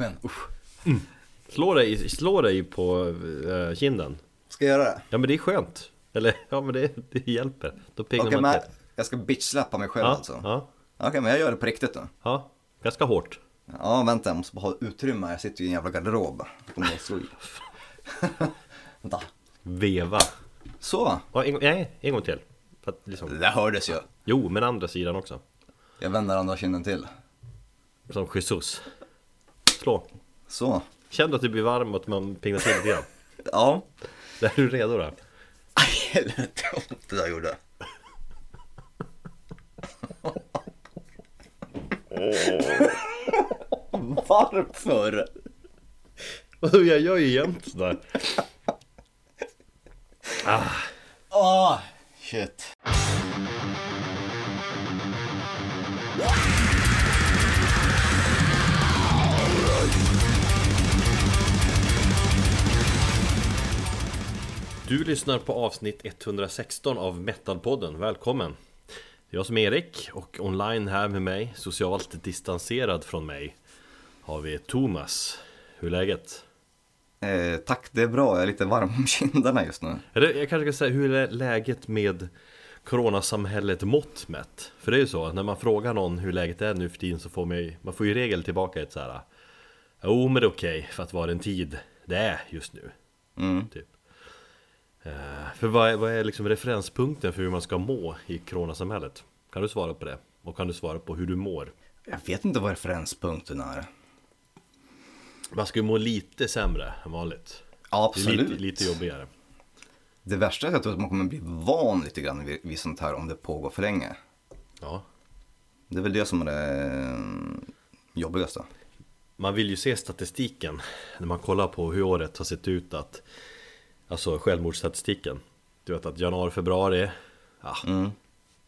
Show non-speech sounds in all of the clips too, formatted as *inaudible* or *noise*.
Igen, usch. Slå dig, slå dig på eh, kinden. Ska jag göra det? Ja men det är skönt. Eller ja men det, det hjälper. Då pignar Okej, man men till. jag ska bitchsläppa mig själv Ja, alltså. ja, Okej, men jag gör det på riktigt då. ja. Ganska hårt. Ja, vänta, jag måste bara ha utrymme. Jag sitter ju i en jävla garderob. *laughs* Vänta. Veva. Så? Ja, en, nej, en gång till. För att liksom, Det hördes ju. jo, men andra sidan också. Jag vänder andra kinden till. Som Jesus. Slå. Så. Känner du att det blir varm och att man pignar till lite grann? *laughs* Ja. *laughs* Är du redo då? Aj, helvete vad ont det där gjorde. *laughs* Varför? Vadå, jag gör ju jämt sådär. Ah, Ah, shit. Du lyssnar på avsnitt 116 av Metalpodden, välkommen! Det är jag som är Erik och online här med mig, socialt distanserad från mig, har vi Thomas. Hur är läget? Eh, tack, det är bra. Jag är lite varm om kinderna just nu. Eller jag kanske ska säga, hur är läget med coronasamhället mått mätt? För det är ju så, att när man frågar någon hur läget är nu för tiden så får man ju, man får ju i regel tillbaka ett så här Jo men det är okej för att vara den tid det är just nu Mm. typ. Eh, för vad är, vad är liksom referenspunkten för hur man ska må i coronasamhället? Kan du svara på det? Och kan du svara på hur du mår? Jag vet inte vad referenspunkten är. Man ska ju må lite sämre än vanligt absolut. lite, lite jobbigare Det värsta är att jag tror att man kommer bli van lite grann vid, vid sånt här om det pågår för länge. Ja Det är väl det som är det eh, jobbigaste. Man vill ju se statistiken när man kollar på hur året har sett ut att Alltså självmordsstatistiken Du vet att januari, februari Ja, Mm.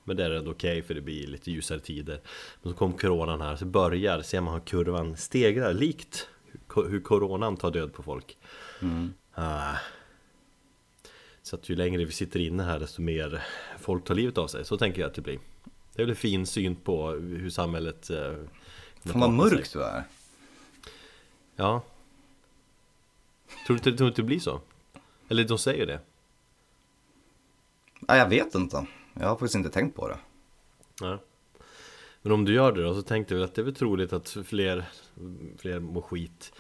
men det är ändå okej för det blir lite ljusare tider Men så kom coronan här, så börjar, ser man hur kurvan stegrar likt hur- coronan tar död på folk Mm. Ah. Så att ju längre vi sitter inne här desto mer folk tar livet av sig, så tänker jag att det blir Det är väl en fin syn på hur samhället kommer Fan vad mörkt du är. Ja tror du inte det blir så? Eller de säger det Nej, jag vet inte. Jag har faktiskt inte tänkt på det. Nej. Men om du gör det då så tänkte jag att det är väl troligt att fler, fler mår skit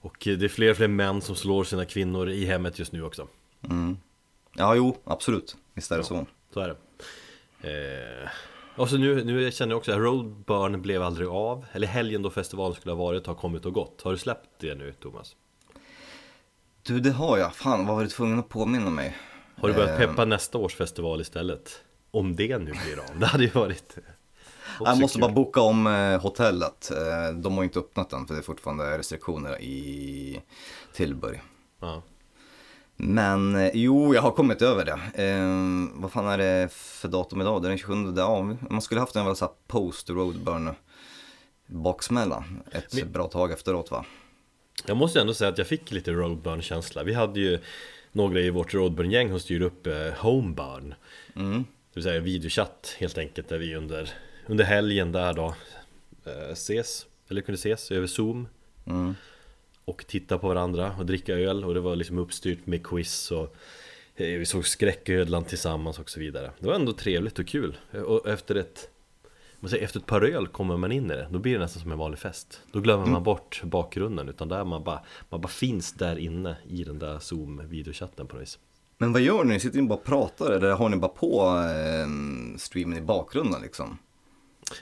Och det är fler och fler män som slår sina kvinnor i hemmet just nu också Mm. Ja, jo, absolut. Visst är det så. Så är det eh, Och så nu, nu känner jag också att Roadburn blev aldrig av Eller helgen då festivalen skulle ha varit har kommit och gått Har du släppt det nu Thomas? Du, det har jag. Fan, vad var du tvungen att påminna mig? Har du börjat Eh, peppa nästa års festival istället? Om det nu blir av, det hade ju varit Jag måste kul. bara boka om eh, hotellet. Eh, de har inte öppnat än för det är fortfarande restriktioner i Tillberg. ja. Men jo, jag har kommit över det. Eh, vad fan är det för datum idag? Det är den 27. Ja, man skulle haft en väl så här post roadburn baksmälla ett Men- bra tag efteråt va? Jag måste ändå säga att jag fick lite roadburn-känsla. Vi hade ju några i vårt roadburn-gäng som styrde upp eh, homeburn. Mm. Det vill säga videochatt helt enkelt där vi under, under helgen där då eh, ses Eller kunde ses över zoom. Mm. Och titta på varandra och dricka öl. Och det var liksom uppstyrt med quiz och eh, Vi såg skräcködlan tillsammans och så vidare. Det var ändå trevligt och kul. Och efter ett man säger, Efter ett par öl kommer man in i det Då blir det nästan som en vanlig fest Då glömmer man bort bakgrunden Utan där man bara Man bara finns där inne i den där zoom videochatten på något vis Men vad gör ni? Sitter ni bara och pratar eller har ni bara på eh, streamen i bakgrunden liksom?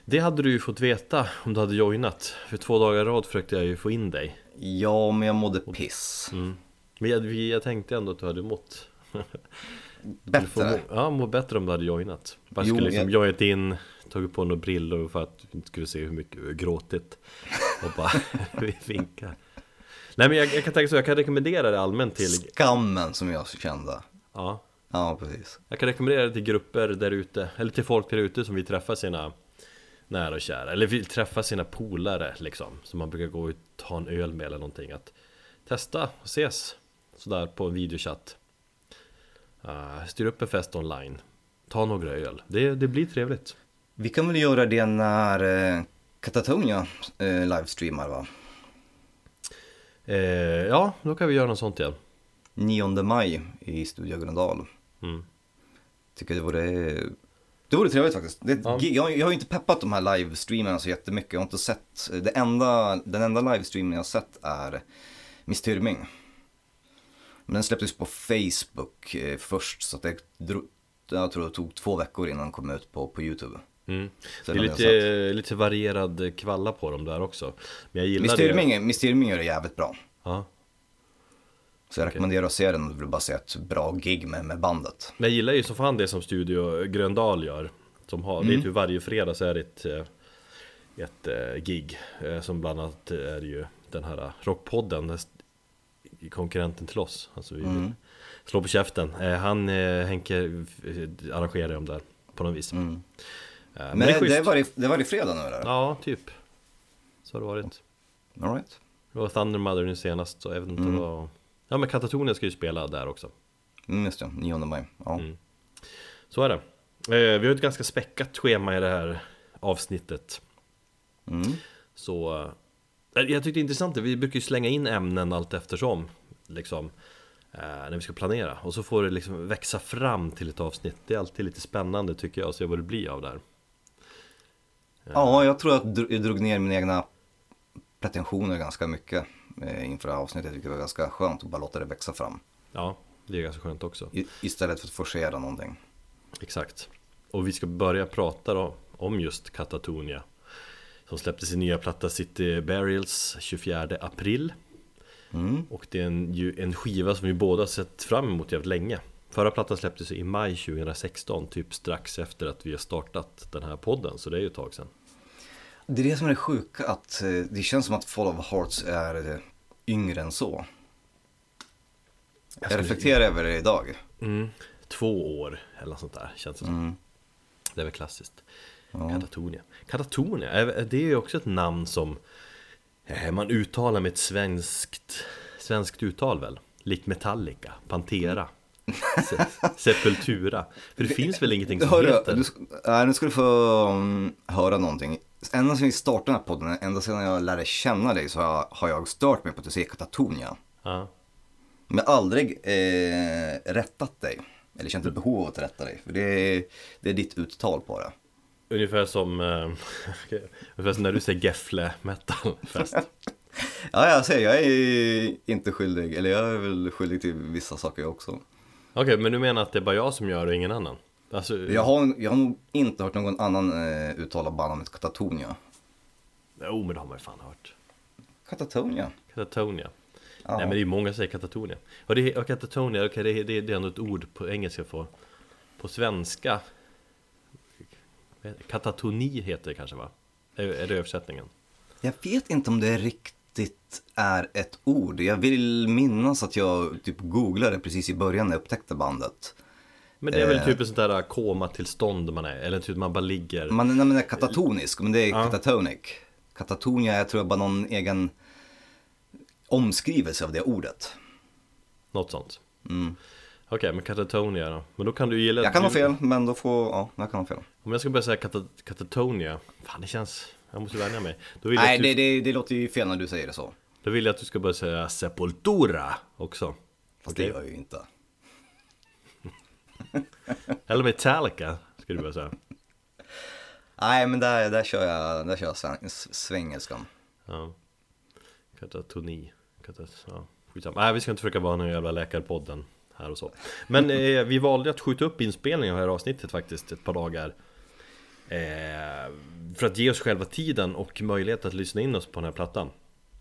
Det hade du ju fått veta om du hade joinat För två dagar i rad försökte jag ju få in dig Ja, men jag mådde piss. mm. Men jag, jag tänkte ändå att du hade mått *laughs* Bättre. må, Ja, må bättre om du hade joinat Bara Jo, skulle liksom jag- joinat in Tagit på några brillor för att vi inte skulle se hur mycket vi gråtit Och bara *laughs* vinka Nej men jag, jag kan tänka så, jag kan rekommendera det allmänt till Skammen som jag kände. Ja, Ja, precis. jag kan rekommendera det till grupper där ute Eller till folk där ute som vill träffa sina nära och kära Eller vill träffa sina polare liksom. Som man brukar gå och ta en öl med eller någonting. Att Testa och ses Sådär på en videochatt. Uh, Styr upp en fest online. Ta några öl, det, det blir trevligt Vi kan väl göra det när eh, Katatonia eh, livestreamar va? Eh, ja, då kan vi göra något sånt igen. 9 maj i Studio Gröndal. Mm. Tycker det vore, det vore trevligt faktiskt. Det, Ja. jag, jag har ju inte peppat de här livestreamerna så jättemycket. Jag har inte sett, det enda, den enda livestreamen jag har sett är Miss Tyrming. Men den släpptes på Facebook eh, först så att det jag tror det tog två veckor innan den kom ut på, på YouTube. Mm. Det är lite, lite varierad kvalla på dem där också. Men jag gillar Miss det. Tyrming gör det jävligt bra. Ja. Så jag Okej. rekommenderar att se den om du vill bara se ett bra gig med, med bandet. Men jag gillar ju så fan det som Studio Gröndal gör. Som har, Mm. det är ju varje fredag så är det ett, eh, ett eh, gig. eh, Som bland annat är ju den här Rockpodden. Konkurrenten till oss. Alltså vi Mm. slår på käften. Han, Henke, arrangerar dem där på något vis. Mm. Eh, Men, det, det, är varje, det är varje fredag nu eller? Ja, typ. Så har det varit. All right. Det var Thunder Mother nu senast, så jag vet inte Mm. vad... Ja men Katatonia ska ju spela där också. Mm, just det, 9 maj. Ja. Mm. Så är det. Eh, vi har ett ganska späckat schema i det här avsnittet. Mm. Så eh, jag tyckte det är intressant, vi brukar ju slänga in ämnen allt eftersom liksom eh, när vi ska planera och så får det liksom växa fram till ett avsnitt. Det är alltid lite spännande tycker jag, att se vad det blir av det här. Ja, jag tror att jag drog ner mina egna pretensioner ganska mycket eh, inför det här avsnittet, vilket var ganska skönt att bara låta det växa fram. Ja, det är ganska skönt också. I, istället för att forcera någonting. Exakt. Och vi ska börja prata då om just Katatonia. Som släppte sin nya platta City Burials 24 april. Mm. Och det är en, en skiva som vi båda sett fram emot jävligt länge. Förra plattan släpptes i maj 2016, typ strax efter att vi har startat den här podden, så det är ju ett tag sedan. Det är det som är det sjuka, att eh, det känns som att Fall of Hearts är eh, yngre än så. Jag skulle- reflekterar över det idag. Mm, två år eller något sånt där, känns det som. Mm. Det är väl klassiskt. Ja. Katatonia. Katatonia, det är ju också ett namn som eh, man uttalar med ett svenskt, svenskt uttal väl? Likt Metallica, Pantera, *laughs* Sepultura. För det finns väl ingenting som Hörru, heter? du, nej, nu ska du få um, höra någonting. Ända sedan vi startade den här podden, ända sedan jag lärde känna dig så har jag, har jag stört mig på att du säger Katatonia. Ja. Men aldrig eh, rättat dig. Eller känt ett behov av att rätta dig. För det är, det är ditt uttal på det. Ungefär som, eh, *laughs* ungefär som när du säger Gefle Metal Fest. *laughs* Ja, jag säger, jag är inte skyldig. Eller jag är väl skyldig till vissa saker jag också. Okej, men du menar att det är bara jag som gör det och ingen annan? Alltså, Jag har, jag har nog inte hört någon annan eh, uttala bandnamnet Katatonia. Jo, men det har man ju fan hört. Katatonia? Katatonia. Ja. Nej men det är många som säger katatonia. Och, det, och katatonia, okej det, det, det är ändå ett ord på engelska för På svenska Katatoni heter det kanske va? Är, är det översättningen? Jag vet inte om det riktigt är ett ord. Jag vill minnas att jag typ googlade precis i början när jag upptäckte bandet. Men det är väl Eh. typ ett sånt där komatillstånd man är, eller typ man bara ligger Man, nej, men det är katatonisk, men det är Ja. katatonic. Katatonia är tror jag bara någon egen omskrivelse av det ordet. Något sånt Mm. Okej, men katatonia då? Men då kan du gilla Jag kan ha fel, men då får, ja, jag kan ha fel. Om jag ska börja säga kata, katatonia Fan det känns, jag måste vänja mig Nej, du, det, det, det låter ju fel när du säger det så. då vill jag att du ska börja säga sepultura också Fast Okej. det gör jag ju inte. *laughs* Eller Metallica, ska du börja säga Nej, men där, där kör jag, där kör jag sven- s- svengelskan. Ja. Katatoni. Katat, ja. Skitsamma. Nej, vi ska inte försöka vara någon jävla läkarpodden här och så. Men *laughs* eh, vi valde att skjuta upp inspelningen av det här avsnittet faktiskt ett par dagar. Eh, för att ge oss själva tiden och möjlighet att lyssna in oss på den här plattan.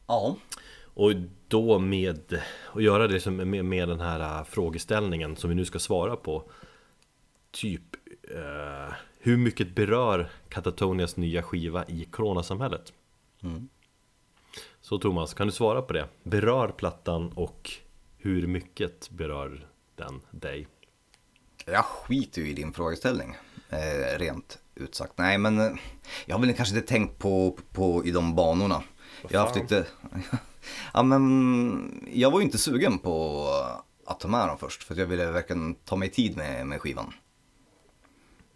Ja. Och då med, och göra det med, med den här äh, frågeställningen som vi nu ska svara på. Typ, eh, hur mycket berör Katatonias nya skiva i coronasamhället? Mm. Så Thomas, kan du svara på det? Berör plattan och hur mycket berör den dig? Jag skiter ju i din frågeställning, eh, rent utsagt. Nej, men eh, jag har väl kanske inte tänkt på, på i de banorna. Jag har haft lite... *laughs* ja, men jag var ju inte sugen på att ta med dem först, för jag ville verkligen ta mig tid med, med skivan.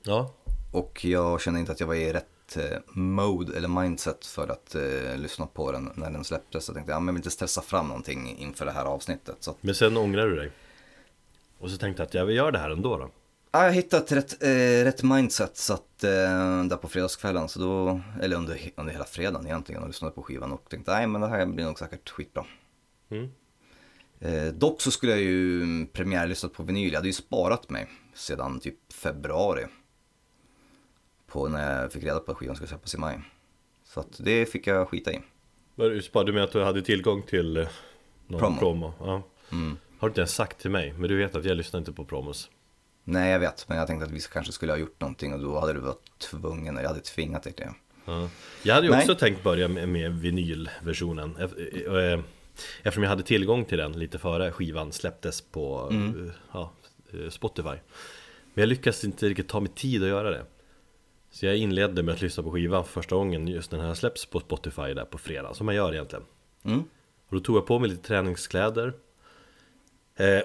Ja, Och jag kände inte att jag var i rätt eh, mode eller mindset för att eh, lyssna på den när den släpptes. Jag tänkte, ja men jag vill inte stressa fram någonting inför det här avsnittet. Att, Men sen ångrar du dig Och så tänkte jag att jag vill göra det här ändå då ja, jag hittade ett rätt, eh, rätt mindset så att, eh, där på fredagskvällen, så då, eller under, under hela fredagen egentligen och lyssnade på skivan och tänkte, nej men det här blir nog säkert skitbra. mm. Eh, dock så skulle jag ju premiärlyssnat på vinyl. Jag hade ju sparat mig sedan typ februari. På när jag fick reda på att skivan skulle släppas i maj. Så att det fick jag skita i. Var du menar att du hade tillgång till eh, någon Promo. promo? Ja. Mm. Har du inte ens sagt till mig, men du vet att jag lyssnar inte på promos Nej jag vet, men jag tänkte att vi kanske skulle ha gjort någonting och då hade du varit tvungen, eller jag hade tvingat dig till det. ja. Jag hade ju Nej. också tänkt börja med, med vinylversionen Ef- eh, Eftersom jag hade tillgång till den lite före skivan släpptes på Mm. eh, ja, eh, Spotify Men jag lyckades inte riktigt ta mig tid att göra det Så jag inledde med att lyssna på skivan för första gången just när den här släpps på Spotify där på fredag Som man gör egentligen Mm. Och då tog jag på mig lite träningskläder eh,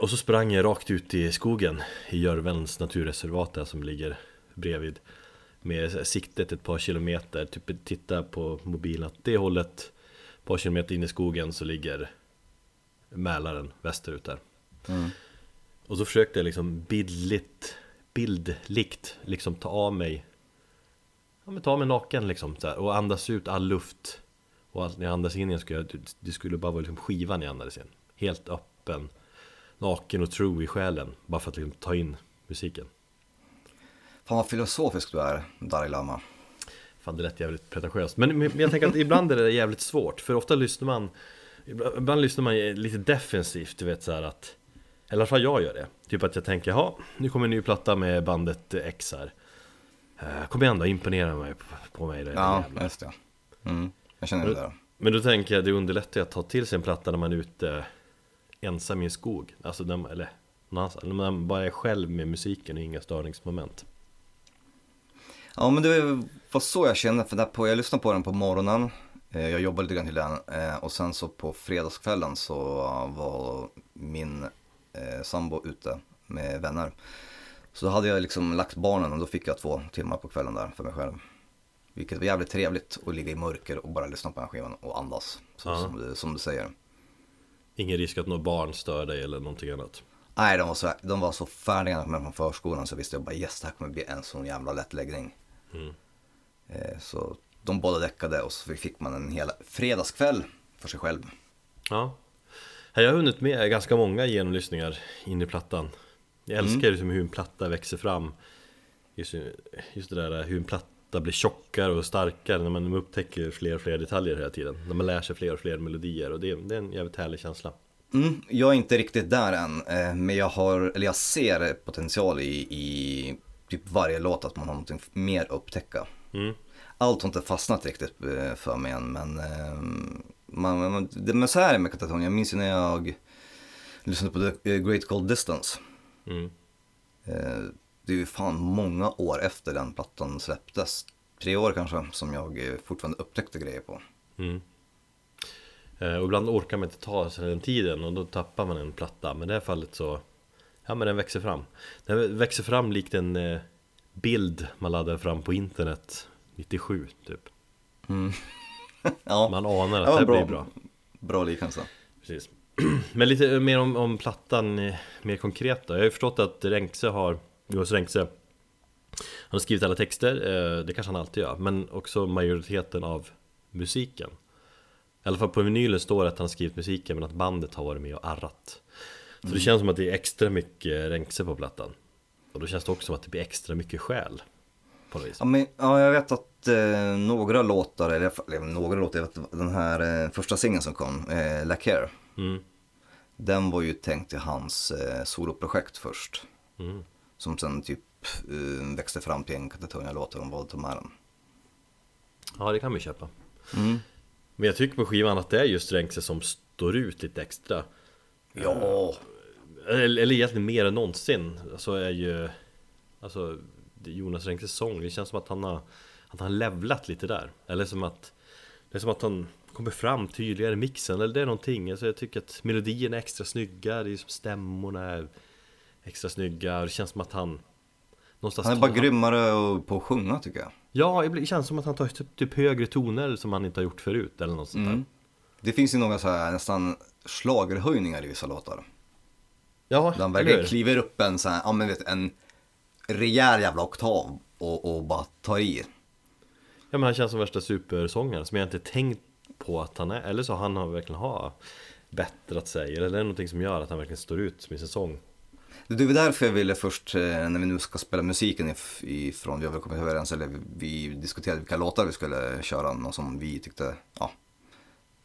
Och så sprang jag rakt ut i skogen I Görvens naturreservat där som ligger bredvid. Med siktet ett par kilometer. Typ titta på mobilen att det hållet Ett par kilometer in i skogen så ligger Mälaren västerut där. Mm. Och så försökte jag liksom bildligt Bildligt liksom ta av mig Ja men ta av mig naken liksom så här, och andas ut all luft. Och allt, när jag andas in igen skulle jag, det skulle bara vara liksom skivan jag andades in. Helt öppen Naken och true i själen Bara för att liksom ta in musiken Fan vad filosofisk du är, Dalai Lama. Fan det lät jävligt pretentiöst men, men jag tänker att ibland är det jävligt svårt För ofta lyssnar man Ibland, ibland lyssnar man lite defensivt, du vet så att Eller i alla fall jag gör det Typ att jag tänker, ja nu kommer en ny platta med bandet X här Eh, Kom igen då, imponera mig på, på mig då, Ja, jävlar. just det. Mm. Jag känner det där. Men då tänker jag, det underlättar ju att ta till sig en platta när man är ute ensam i en skog Alltså när eller när man bara är själv med musiken och inga störningsmoment Ja men det var så jag kände, för där på, jag lyssnade på den på morgonen. Eh, Jag jobbade lite grann till den eh, och sen så på fredagskvällen så var min eh, sambo ute med vänner. Så då hade jag liksom lagt barnen och då fick jag två timmar på kvällen där för mig själv. Vilket var jävligt trevligt att ligga i mörker och bara lyssna på den här skivan och andas. Så, Ja. som, du, som du säger. Ingen risk att något barn stör dig eller någonting annat Nej, de var så, de var så färdiga med från förskolan så visste jag bara yes, det här kommer bli en sån jävla lättläggning. Mm. Eh, så de båda däckade och så fick man en hel fredagskväll för sig själv. Ja Jag har hunnit med ganska många genomlyssningar in i plattan Jag älskar Mm. liksom hur en platta växer fram just, just det där hur en platta blir tjockare och starkare när man upptäcker fler och fler detaljer hela tiden När man lär sig fler och fler melodier och det, det är en jävligt härlig känsla Mm, jag är inte riktigt där än, eh, men jag har, eller jag ser potential i, i typ varje låt att man har någonting mer att upptäcka. mm. Allt har inte fastnat riktigt eh, för mig än, men, eh, man, man, det, men så här är det med Katatonia. Jag minns ju när jag lyssnade på The Great Cold Distance. Mm. Det är ju fan många år efter den plattan släpptes, tre år kanske, som jag fortfarande upptäckte grejer på. Mm. Eh, Och ibland orkar man inte ta sig den tiden och då tappar man en platta Men i det här fallet så Ja men den växer fram Den växer fram likt en eh, bild man laddar fram på internet 97 typ Mm. *laughs* ja, Man anar att det här bra. blir bra bra liknelse. Precis *clears throat* Men lite mer om, om plattan eh, mer konkret då Jag har ju förstått att Renkse har Jonas Renkse Han har skrivit alla texter, eh, det kanske han alltid gör Men också majoriteten av musiken. I alla fall på vinylen står det att han skrivit musiken men att bandet har varit med och arrat. Så det känns som att det är extra mycket Renkse på plattan. Och då känns det också som att det blir extra mycket själ På Ja, men, ja, jag vet att eh, några låtar, eller, eller några låtar, jag vet, den här eh, första singeln som kom, eh, La Care, mm. den var ju tänkt till hans eh, soloprojekt först. Mm. Som sen typ eh, växte fram till en Katatonia-låt och de valde att ta med den. Ja det kan vi köpa. Mm. Men jag tycker på skivan att det är just Renkse som står ut lite extra. Ja, Eller, eller egentligen mer än någonsin. Så är ju Alltså Jonas Renkses sång. Det känns som att han har Att han levlat lite där. Eller som att Det är som att han kommer fram tydligare i mixen. Eller det är någonting. Alltså jag tycker att melodierna är extra snygga. Det är som stämmorna är Extra snygga och det känns som att han Någonstans Han är bara tar- grymmare på att sjunga tycker jag. Ja, det känns som att han tar typ, typ högre toner som han inte har gjort förut eller något sånt där. Mm. Det finns ju några så här nästan schlagerhöjningar i vissa låtar. Ja, Där han verkligen kliver upp en så här, ja men vet en rejäl jävla oktav och, och bara tar i. Ja men han känns som värsta supersångaren som jag inte tänkt på att han är Eller så han har verkligen ha bättrat sig Eller det är någonting som gör att han verkligen står ut med sin sång Det väl därför jag ville först, eh, när vi nu ska spela musiken if- ifrån, vi har väl kommit överens, eller vi diskuterade vilka låtar vi skulle köra, någon som vi tyckte, ja,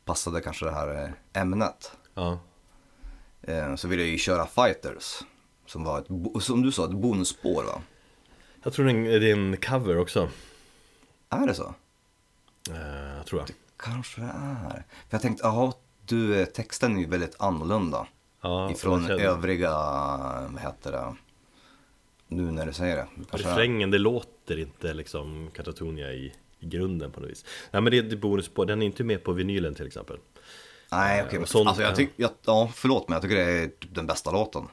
passade kanske det här eh, ämnet. Ja, Eh, Så ville jag ju köra Fighters, som var ett, som du sa, ett bonusspår va? jag tror det är en- det cover också Är det så? eh, Tror jag Kanske det är. För jag tänkte, jaha, du, texten är ju väldigt annorlunda. Ja, ifrån övriga, vad heter det, nu när du säger det. Kanske Refrängen, det låter inte liksom Katatonia i, i grunden på något vis Nej men det ett bonusspår, den är inte med på vinylen till exempel Nej, okej. och men sånt alltså jag tycker, ja, förlåt men jag tycker det är typ den bästa låten.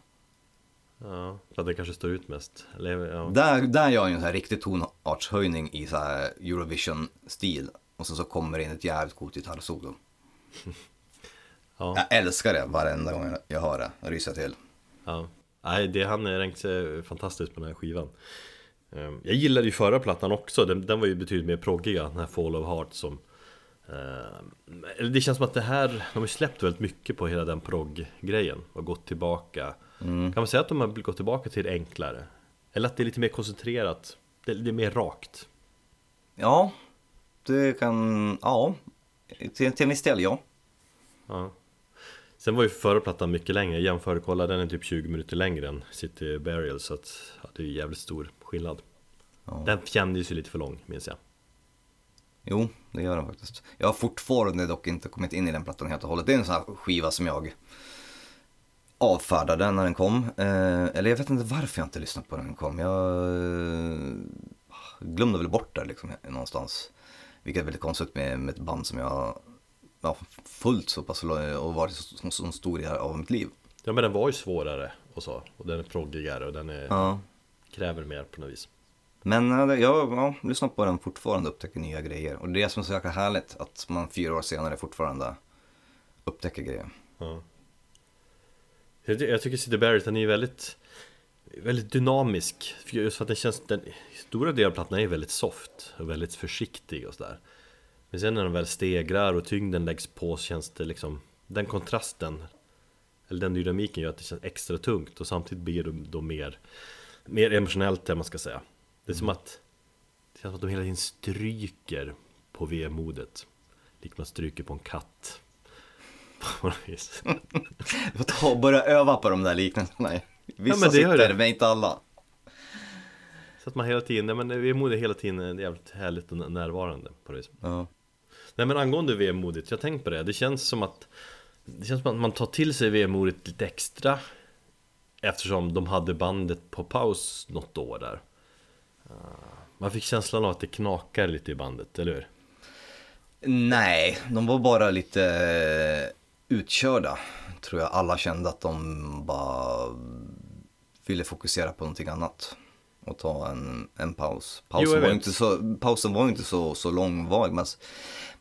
Ja, för att det kanske står ut mest Eller, ja. Där, där gör jag en så här riktig tonartshöjning i så Eurovision-stil. Och sen så kommer det in ett jävligt coolt gitarrsolo. *laughs* Ja. Jag älskar det varenda gång jag hör det. Jag ryser till. Ja, nej det han ränkt sig fantastiskt på den här skivan Ehm, Jag gillade ju förra plattan också, den, den var ju betydligt mer proggiga, den här Fall of Heart som eller Det känns som att det här, de har släppt väldigt mycket på hela den progg-grejen och gått tillbaka Kan man säga att de har gått tillbaka till det enklare? Eller att det är lite mer koncentrerat, det, det är mer rakt Ja, det kan, ja, till, till en viss del ja. Ja. Sen var ju förra plattan mycket längre, jag jämförde, kolla den är typ 20 minuter längre än City Burial så att ja, det är ju jävligt stor skillnad Ja. Den kändes ju lite för lång minns jag Jo, det gör den faktiskt. Jag har fortfarande dock inte kommit in i den plattan helt och hållet. Det är en sån här skiva som jag avfärdade när den kom. Eh, eller jag vet inte varför jag inte lyssnade på den när den kom. Jag eh, glömde väl bort det liksom någonstans. Vilket är väldigt konstigt med, med ett band som jag ja, följt så pass och varit så, så, stor del av mitt liv. Ja men den var ju svårare och så Och den är proggigare och den är, Ja. kräver mer på något vis Men eh, jag ja, lyssnar på den fortfarande och upptäcker nya grejer. Och det är som är så jäkla härligt att man fyra år senare fortfarande upptäcker grejer. ja. jag, ty- jag tycker City Barrett den är väldigt Väldigt dynamisk Just för att den känns, den stora delen av plattan är väldigt soft och väldigt försiktig och sådär Men sen när den väl stegrar och tyngden läggs på så känns det liksom Den kontrasten Eller den dynamiken gör att det känns extra tungt och samtidigt blir det då mer Mer emotionellt det man ska säga Det är som att Det känns som att de hela tiden stryker på vemodet Likt man stryker på en katt *laughs* På något vis *laughs* Du får ta och börja öva på de där liknelserna. Vissa gör sitter, det. men inte alla. Så att man hela tiden, nej men vemod är hela tiden jävligt härligt och närvarande på det viset. Ja. Nej men angående vemodigt, jag tänkt på det, det känns som att Det känns som att man tar till sig vemodet lite extra Eftersom de hade bandet på paus något år där Ah, Man fick känslan av att det knakar lite i bandet, eller hur? Nej, de var bara lite eh, utkörda. Tror jag alla kände att de bara ville fokusera på någonting annat. Och ta en, en paus. Jo, Pausen var vet. ju inte så, pausen var inte så, så långvarig. Men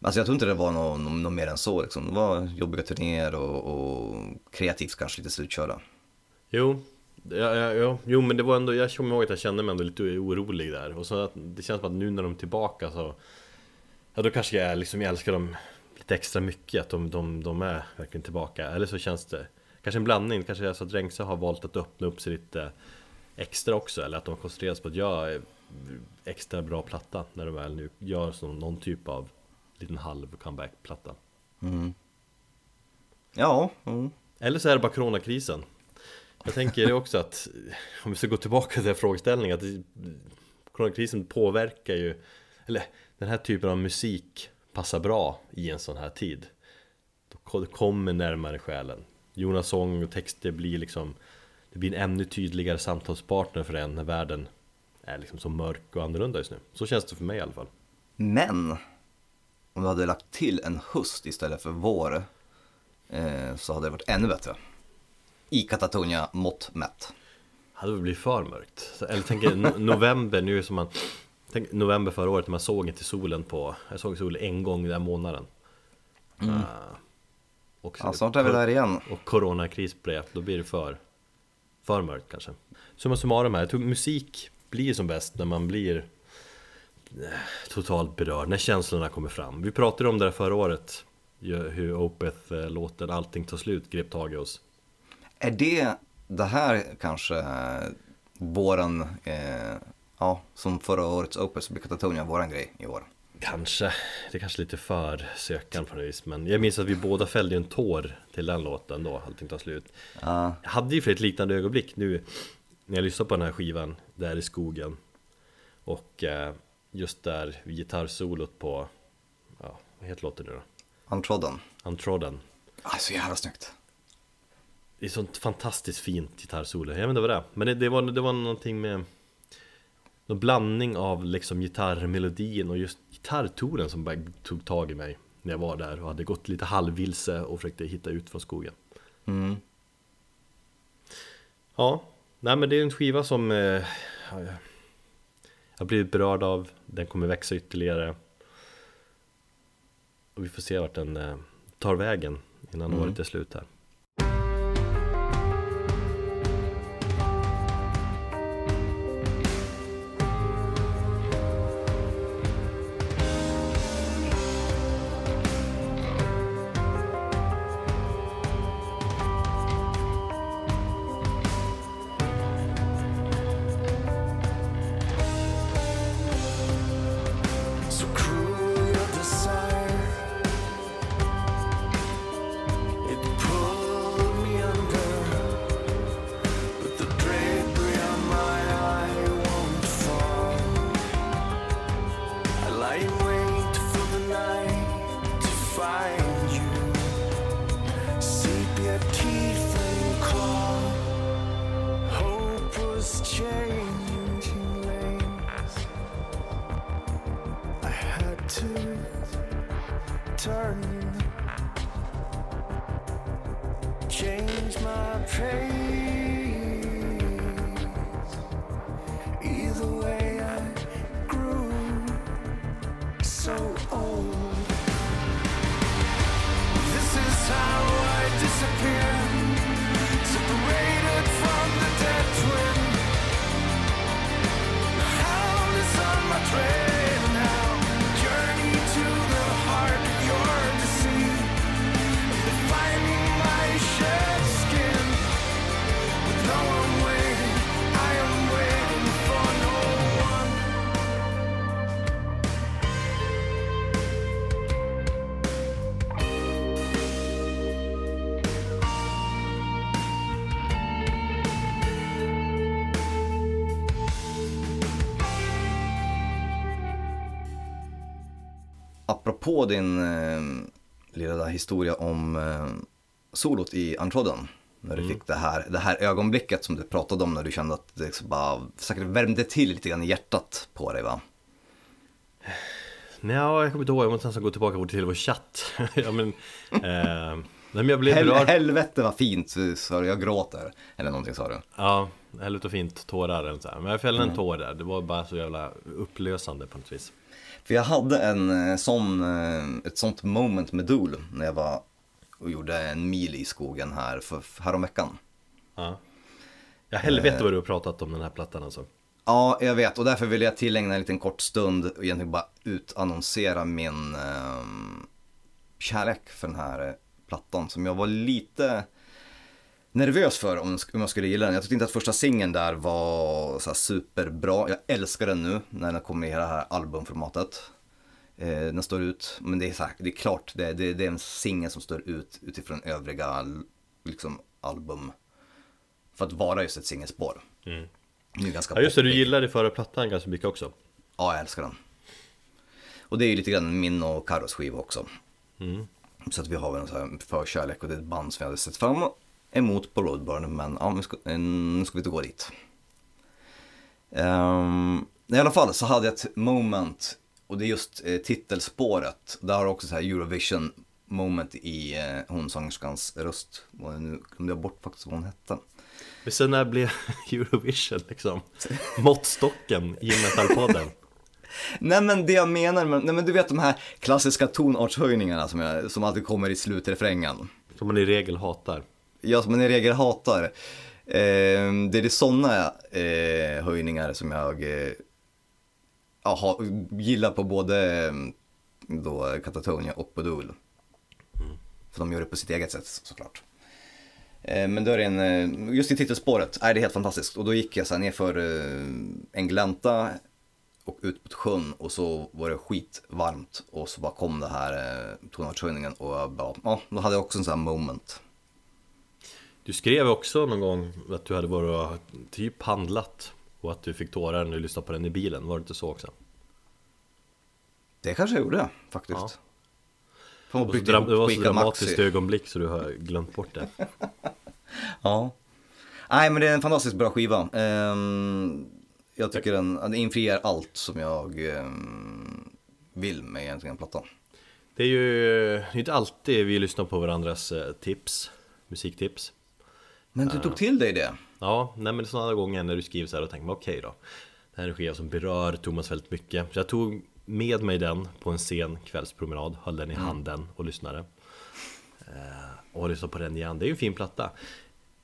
alltså, jag tror inte det var något något mer än så. Liksom. Det var jobbiga turnéer och, och kreativt kanske lite slutkörda. Jo, ja, ja, ja, jo men det var ändå, jag kommer ihåg att jag kände mig ändå lite orolig där Och så att det känns som att nu när de är tillbaka så Ja då kanske jag liksom, jag älskar dem lite extra mycket Att de, de, de är verkligen tillbaka Eller så känns det Kanske en blandning, kanske det är så att Rengse har valt att öppna upp sig lite extra också Eller att de koncentrerar sig på att göra extra bra platta När de väl nu gör som någon typ av liten halv comeback-platta. Mm. Ja, mm. Eller så är det bara coronakrisen. Jag tänker också att Om vi ska gå tillbaka till den frågeställningen att Coronakrisen påverkar ju Eller den här typen av musik Passar bra i en sån här tid. Då kommer närmare själen. Jonas sång och texter blir liksom Det blir en ännu tydligare samtalspartner för en när världen Är liksom så mörk och annorlunda just nu. Så känns det för mig i alla fall. Men om du hade lagt till en höst istället för vår eh, så hade det varit ännu bättre. I Katatonia mått mätt. hade det blivit för mörkt. Så, eller tänk no- *laughs* november nu som man Tänk november förra året när man såg inte solen på Jag såg solen en gång den månaden mm. och, ja, snart är vi där igen Och coronakris det, då blir det för För mörkt kanske Summa summarum här, jag tror musik blir som bäst när man blir Totalt berörd, när känslorna kommer fram. Vi pratade om det där förra året Hur Opeth-låten Allting tar slut grep tag i oss. Är det det här kanske våran, eh, ja som förra årets Opus så blir Katatonia våran grej i år. Kanske, det är kanske lite för sökan på något vis Men jag minns att vi båda fällde en tår till den låten då, allting tar slut. Uh. Jag hade ju för ett liknande ögonblick nu När jag lyssnade på den här skivan, där i skogen. Och eh, just där gitarrsolot på, ja vad heter låten nu då? Untrodden. Untrodden. Ah, så jävla snyggt. Det är sånt fantastiskt fint gitarrsolo, jag vet inte vad det är. Men det, det, var, det var någonting med Någon blandning av liksom gitarrmelodin och just gitarrtonen som bara tog tag i mig När jag var där och hade gått lite halvvilse och försökte hitta ut från skogen. Mm. Ja, nej men det är en skiva som eh, har blivit berörd av Den kommer växa ytterligare Och vi får se vart den eh, tar vägen innan mm. året är slut här was changed. På din eh, lilla historia om eh, solot i Untrodden. När du mm. fick det här, det här ögonblicket som du pratade om när du kände att det liksom bara säkert värmde till lite grann i hjärtat på dig va? Ja, jag kommer inte ihåg, jag måste nästan gå tillbaka till vår chatt. *laughs* ja, men, *laughs* eh, men jag blev Hel berörd. Helvete vad fint, sa du, jag gråter. Eller någonting sa du. Ja, helvete och fint, tårar. Så här. Men jag fällde en mm. tår där, det var bara så jävla upplösande på något vis. För jag hade en eh, sån, eh, ett sånt moment med Dool när jag var och gjorde en mil i skogen här för, häromveckan. Ja. Ja helvete vad du har pratat om den här plattan alltså. Ja, jag vet och därför vill jag tillägna en liten kort stund och egentligen bara utannonsera min eh, kärlek för den här plattan som jag var lite nervös för om, jag skulle gilla den. Jag tyckte inte att första singeln där var så superbra. Jag älskar den nu när den kommer i det här albumformatet. Eh, den står ut, men det är, så här, det är klart, det, det, det är en singel som står ut utifrån övriga liksom, album. För att vara just ett singelspår. Mm. Det är ganska ja just det, du gillade förra plattan ganska mycket också. Ja, jag älskar den. Och det är ju lite grann min och Carros skiva också. Mm. Så att vi har en sån här förkärlek och det är ett band som jag hade sett fram emot på Roadburn men ja, nu ska, nu ska vi inte gå dit. Um, I alla fall så hade jag ett moment och det är just eh, titelspåret. Där har också så här Eurovision moment i eh, hon sångerskans röst. Och nu glömde jag bort faktiskt vad hon hette. Men sen när blev *laughs* Eurovision liksom måttstocken i Metalpodden? *laughs* Nej men det jag menar, med, nej men du vet de här klassiska tonartshöjningarna som, jag, som alltid kommer i slutrefrängen. Som man i regel hatar. Ja, som i regel hatar. Eh, det är sådana eh, höjningar som jag eh, ja, ha, gillar på både eh, då Katatonia och Bodul. Mm. För de gör det på sitt eget sätt såklart. Eh, men då är det en, eh, just i titelspåret är det helt fantastiskt och då gick jag så här ner för en glänta och ut på sjön och så var det skitvarmt och så bara kom det här eh, tonartshöjningen och jag bara, ja, då hade jag också en sån här moment. Du skrev också någon gång att du hade varit och typ handlat och att du fick tårar när du lyssnade på den i bilen, var det inte så också? Det kanske jag gjorde faktiskt. Ja. Fan, det, det var så dramatiskt ögonblick så du har glömt bort det. *laughs* ja. Nej men det är en fantastiskt bra skiva. Um, jag tycker den, den infriar allt som jag um, vill med egentligen plattan. Det är ju inte alltid vi lyssnar på varandras eh, tips, musiktips. Men du tog till dig det? Ja, nej men sådana gånger när du skriver så här och tänker okej okay då. Det här är en skiva som berör Thomas väldigt mycket. Så jag tog med mig den på en sen kvällspromenad, höll den i mm. handen och lyssnade. Eh, och lyssnade på den igen. Det är ju en fin platta.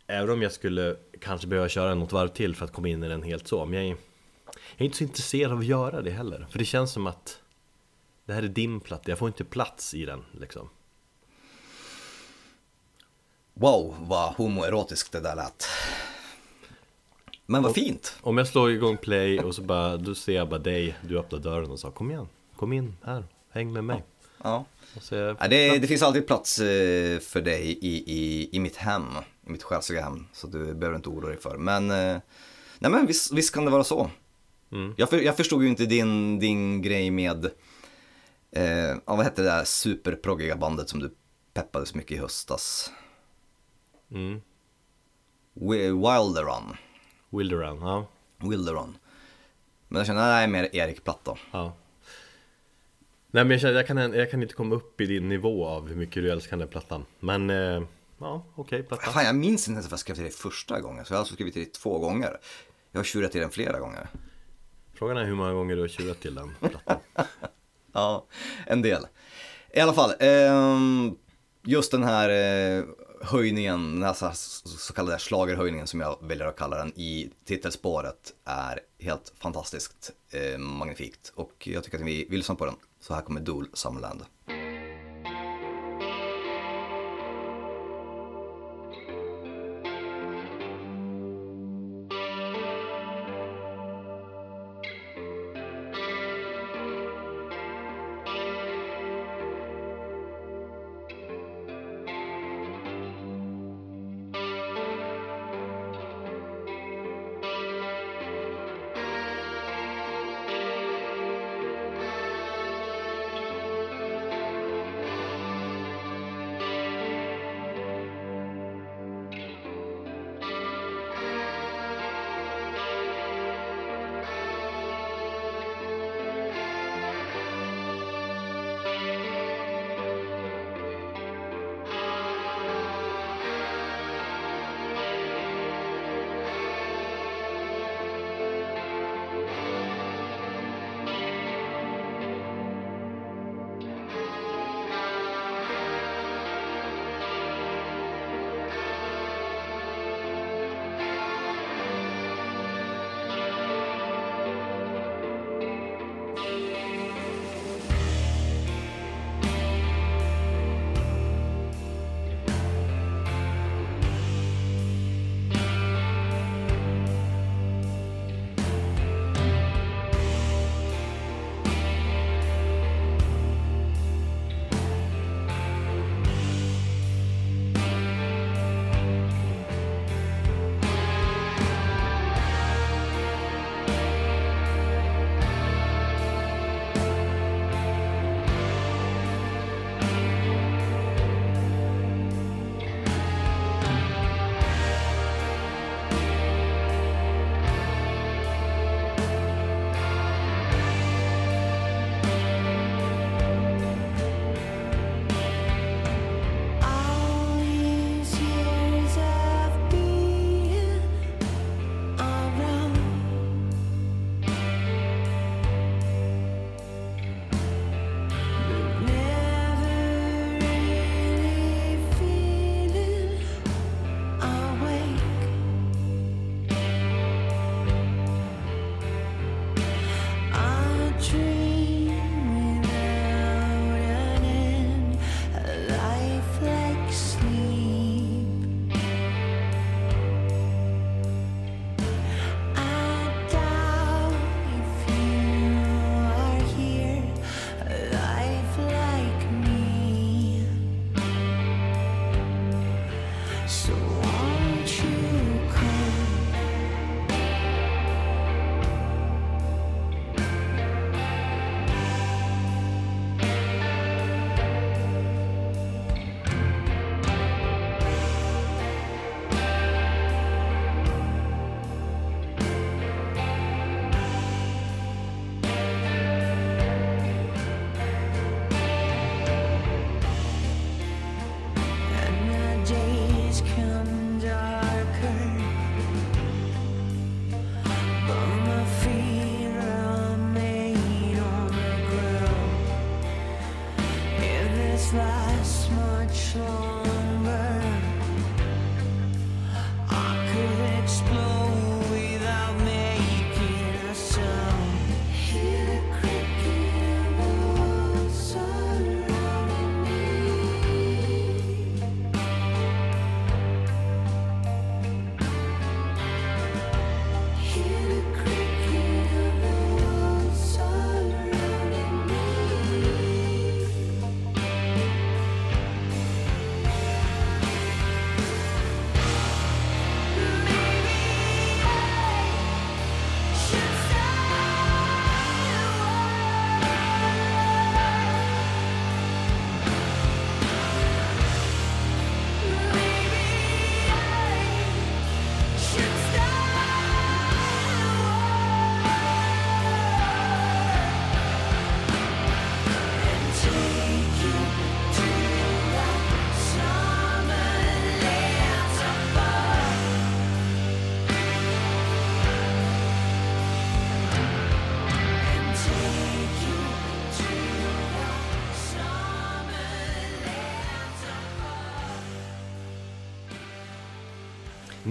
Även om jag skulle kanske behöva köra något varv till för att komma in i den helt så. Men jag är, jag är inte så intresserad av att göra det heller. För det känns som att det här är din platta, jag får inte plats i den liksom. Wow, vad homoerotiskt det där lät. Men vad fint! Om jag slår igång play och så bara, då ser jag bara dig, du öppnar dörren och sa kom igen, kom in här, häng med mig. Ja. Jag, ja det, det, finns alltid plats eh, för dig i, i, i mitt hem, i mitt själsliga hem. Så du behöver inte oroa dig för. Men, eh, nej men visst, visst kan det vara så. Mm. Jag, för, jag förstod ju inte din, din grej med, eh, ja, vad hette det där superproggiga bandet som du peppade så mycket i höstas? Mm. Wilderun. Wilderun, ja. Wilderun. Men jag känner, nej, mer Erik Platta. Ja. Nej men jag känner, jag kan, jag kan inte komma upp i din nivå av hur mycket du älskar den plattan. Men, eh, ja, okej, okay, platta. Fan, jag minns inte ens att jag skrev till dig första gången, så jag har alltså skrivit till dig två gånger. Jag har tjurat till den flera gånger. Frågan är hur många gånger du har tjurat till den plattan. *laughs* ja, en del. I alla fall, eh, just den här eh, höjningen, den här så kallade slagerhöjningen som jag väljer att kalla den i titelspåret är helt fantastiskt eh, magnifikt och jag tycker att vi vill lyssna på den. Så här kommer Dool Summerland.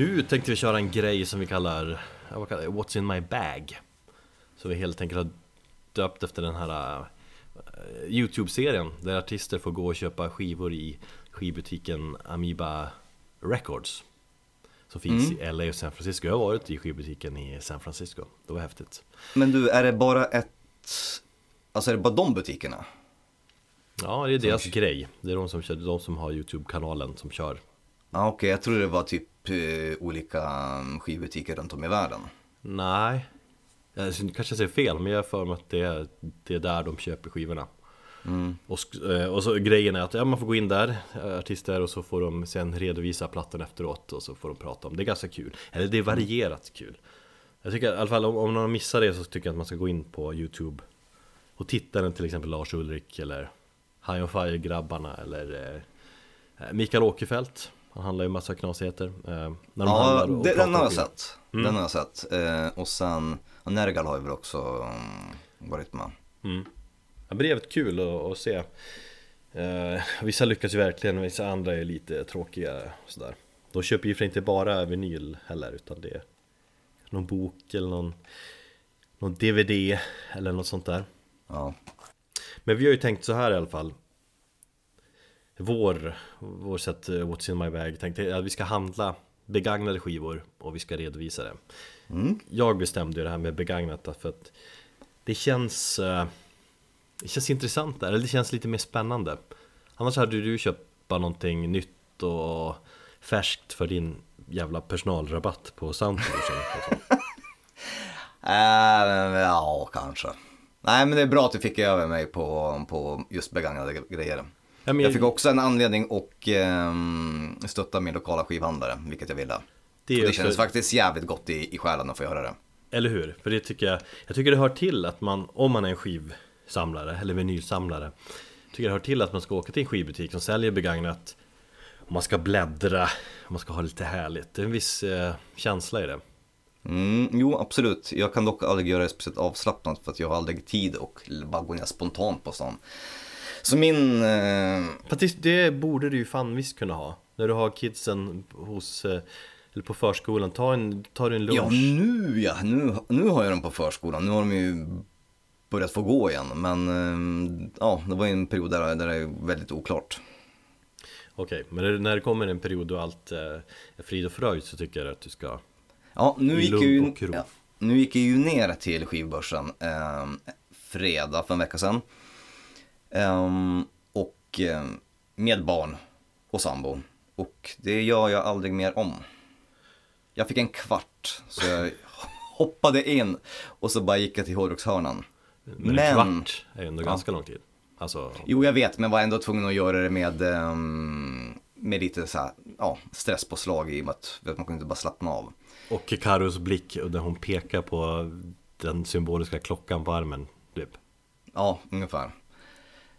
Nu tänkte vi köra en grej som vi kallar, vad kallar? What's in my bag? Så vi helt enkelt har döpt efter den här eh, Youtube-serien där artister får gå och köpa skivor i skivbutiken Amoeba Records Som finns i LA och San Francisco. Jag har varit i skivbutiken i San Francisco, det var häftigt Men du, är det bara ett... Alltså är det bara de butikerna? Ja, det är deras grej. Det är de som, kör, de som har Youtube-kanalen som kör Ja okej, jag tror det var typ eh, olika mm, skivbutiker runt om i världen. Nej. Jag kanske säger fel, men jag har för mig att det är, det är där de köper skivorna. Och, sk- eh, och så grejen är att ja, man får gå in där, eh, artister, och så får de sen redovisa plattan efteråt och så får de prata om det. är ganska kul, eller det är varierat kul. Jag tycker i alla fall om, om någon missar det så tycker jag att man ska gå in på Youtube Och titta den till exempel Lars Ulrik eller High on Fire-grabbarna eller eh, Mikael Åkerfeldt Han handlar ju massa knasigheter eh, när de Ja, och det, den har jag sett. Den har jag sett. Eh, och sen, Nergal har ju väl också mm, varit med. Mm. Ja, det är jävligt kul att, att se eh, Vissa lyckas ju verkligen, vissa andra är lite tråkiga och sådär De köper ju för inte bara vinyl heller utan det är någon bok eller någon, någon DVD eller något sånt där Ja. Men vi har ju tänkt så här i alla fall Vår, vår sätt eh, What's in my bag. Tänkte att vi ska handla begagnade skivor och vi ska redovisa det. Jag bestämde ju det här med begagnat för att det känns eh, Det känns intressant där, eller det känns lite mer spännande. Annars hade du köpt bara någonting nytt och färskt för din jävla personalrabatt på Soundcloud Äh, *laughs* ja, kanske. Nej, men det är bra att du fick över mig på, på just begagnade grejer. Ja, men Jag fick också en anledning att ehm, stötta min lokala skivhandlare, vilket jag ville. Det Det, det kändes faktiskt jävligt gott i, i själen att få göra det. Eller hur? För det tycker jag Jag tycker det hör till att man Om man är en skivsamlare eller vinylsamlare Tycker det hör till att man ska åka till en skivbutik som säljer begagnat och Man ska bläddra och Man ska ha lite härligt Det är en viss eh, känsla i det Mm, jo, absolut. Jag kan dock aldrig göra det speciellt avslappnat för att jag har aldrig tid och bara gå ner spontant på stan. Så min... Eh, Fast det, borde du ju fan visst kunna ha När du har kidsen hos eh, Eller på förskolan Ta en, du en lunch ja, nu ja. Nu, nu har jag dem på förskolan. Nu har de ju börjat få gå igen. Men eh, ja, det var ju en period där, där det är väldigt oklart. Okej, men när det- kommer en period då allt eh, är frid och fröjd så tycker jag att du ska Ja, nu gick, ju, ja, nu gick jag ju ner till skivbörsen eh, fredag för en vecka sedan. Ehm, och eh, med barn och sambo. och det gör jag aldrig mer om. Jag fick en kvart, så jag *laughs* hoppade in och så bara gick jag till hårdrockshörnan. Men, en kvart är ju ändå ganska lång tid Alltså, Jo, jag vet, men var ändå tvungen att göra det med, ehm, med lite så här, ja, stresspåslag i och med att man kunde inte bara slappna av. och Karos blick där hon pekar på den symboliska klockan på armen typ. Ja, ungefär.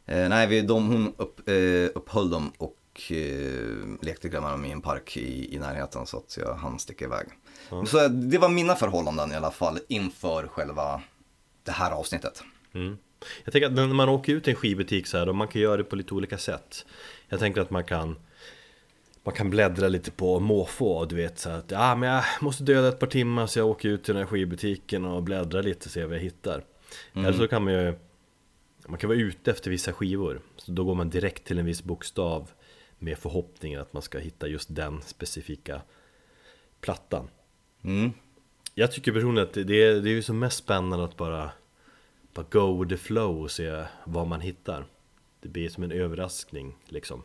Eh, nej, vi, de, hon upp, eh, upphöll dem och eh, lekte med dem i en park i, i närheten så att jag hann sticka iväg. Så det var mina förhållanden i alla fall inför själva det här avsnittet. Mm. Jag tänker att när man åker ut till en skivbutik så här, och man kan göra det på lite olika sätt Jag tänker att man kan Man kan bläddra lite på måfå, du vet så att ja, men jag måste döda ett par timmar så jag åker ut till den här skivbutiken och bläddrar lite och ser vad jag hittar Eller så kan man ju Man kan vara ute efter vissa skivor Så då går man direkt till en viss bokstav Med förhoppningen att man ska hitta just den specifika plattan. Mm. jag tycker personligen att det det är, det är ju så mest spännande att bara, bara go with the flow och se vad man hittar. Det blir som en överraskning liksom.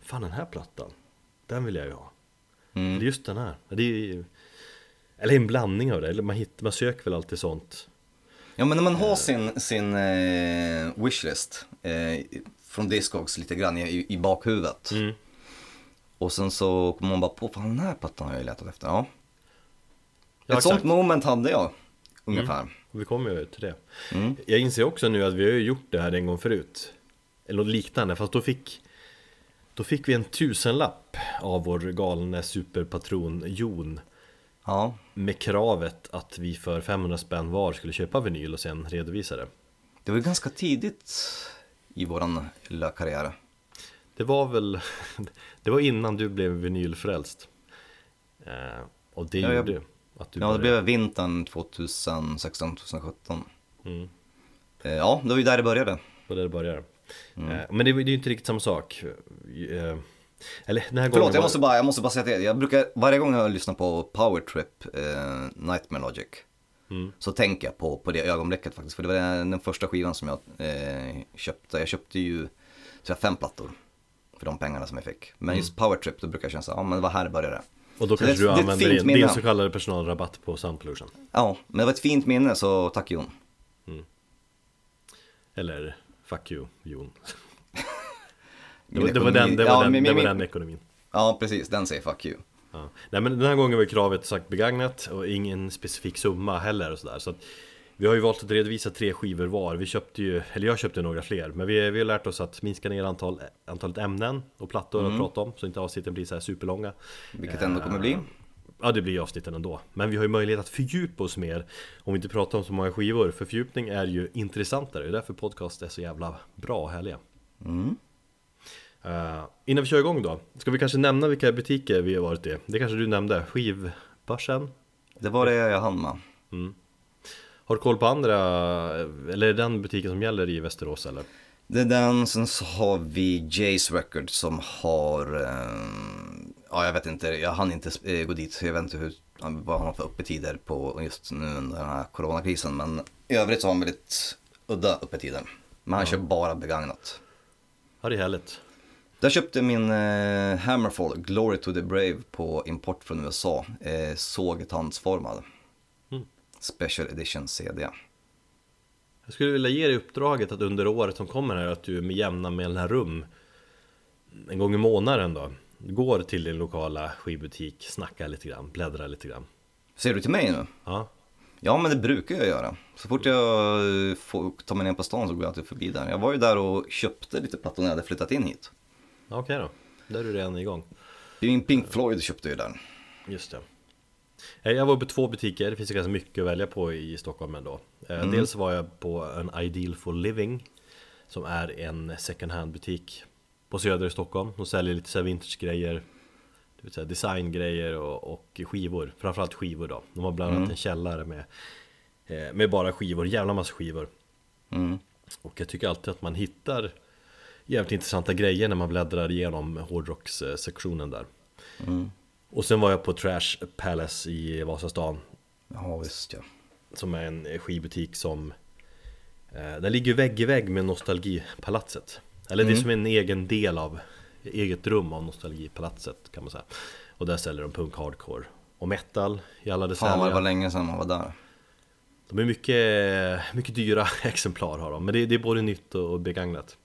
Fan den här plattan, den vill jag ju ha. Mm. Det är just den här, det är Eller en blandning av det, eller man, hittar, man söker väl alltid sånt Ja, men när man har sin, sin eh, wishlist eh, från Discogs lite grann i, i bakhuvudet. mm. Och sen så kommer man bara på, fan den här plattan har jag ju letat efter. Ja. Ja, Ett sånt moment hade jag, ungefär. Och vi kommer ju till det Mm. Jag inser också nu att vi har ju gjort det här en gång förut Eller något liknande, fast då fick Då fick vi en tusenlapp av vår galne superpatron Jon Ja. Med kravet att vi för 500 spänn var skulle köpa vinyl och sen redovisa det Det var ju ganska tidigt i våran lilla karriär. Det var väl *laughs* Det var innan du blev vinylfrälst eh, Och det Ja, jag- gjorde att du Ja, det började- blev vintern 2016-2017. mm, Eh, Ja, det var ju där det började. var där det började Mm. eh, Men det, det är ju inte riktigt samma sak Eller den här gången Förlåt, jag var- måste bara, jag måste bara säga det. Jag brukar, varje gång jag lyssnar på Power Trip, eh, Nightmare Logic, Mm. så tänker jag på, på det ögonblicket faktiskt. För det var den, den första skivan som jag eh, köpte. Jag köpte ju tror jag, fem plattor för de pengarna som jag fick. Men just Power Trip, då brukar jag känna så ja men det var här det började. Och då Så kanske det- du det använder din, din så kallade personalrabatt på Sound Pollution Ja, men det var ett fint minne, så tack Jon. Eller Fuck you Jon Det var, det var den, det var ja, den, min- det var min- den ekonomin Ja, precis, den säger fuck you. Ja. Nej men den här gången var ju kravet sagt begagnat och ingen specifik summa heller och sådär så att Vi har ju valt att redovisa tre skivor var, vi köpte ju, eller jag köpte några fler Men vi, vi har lärt oss att minska ner antal, antalet ämnen och plattor Mm. att prata om Så inte avsnitten blir så här superlånga Vilket ändå kommer bli. Ja det blir avsnitten ändå Men vi har ju möjlighet att fördjupa oss mer Om vi inte pratar om så många skivor För fördjupning är ju intressantare Det är därför podcast är så jävla bra och härliga Mm. Eh, Innan vi kör igång då Ska vi kanske nämna vilka butiker vi har varit i? Det kanske du nämnde Skivbörsen Det var det jag hann med. Har du koll på andra Eller är det den butiken som gäller i Västerås eller? Det är den, sen så har vi Jace Records som har, eh, ja jag vet inte, jag hann inte eh, gå dit, så jag vet inte hur, vad han har för öppettider på just nu under den här coronakrisen. Men i övrigt så har han väldigt udda öppettider. Men han kör bara begagnat. Ja det är härligt Där köpte min eh, Hammerfall Glory to the Brave på import från USA, eh, sågtandsformad. Mm. Special edition CD. Jag skulle vilja ge dig uppdraget att under året som kommer här Att du med jämna mellanrum En gång i månaden då Går till din lokala skivbutik, snackar lite grann, bläddrar lite grann Ser du till mig nu? Ja, Ja, men det brukar jag göra. Så fort jag eh, får ta mig ner på stan så går jag alltid förbi där. Jag var ju där och köpte lite plattor när jag hade flyttat in hit. Okej då. Där är du redan igång. Min Pink Floyd köpte ju där. Just det. Eh, Jag var på två butiker, det finns ju ganska mycket att välja på i Stockholm ändå. Eh, Mm. Dels var jag på en Ideal for Living Som är en second hand butik På Söder i Stockholm, de säljer lite så här vintage-grejer det vill säga designgrejer och, och skivor, framförallt skivor då. De har bland annat Mm. en källare med, eh, med bara skivor, jävla massa skivor. Mm. Och jag tycker alltid att man hittar jävligt intressanta grejer när man bläddrar igenom hårdrockssektionen där Mm. Och sen var jag på Trash Palace i Vasastan Ja, visst ja. Som är en skivbutik som eh, Den ligger vägg i vägg med Nostalgipalatset Eller det är Mm. som en egen del av eget rum av Nostalgipalatset kan man säga. Och där säljer de punk, hardcore och metal i alla Fan vad det var länge sedan man var där. De är mycket, mycket dyra *laughs* exemplar har de, men det, det är både nytt och begagnat.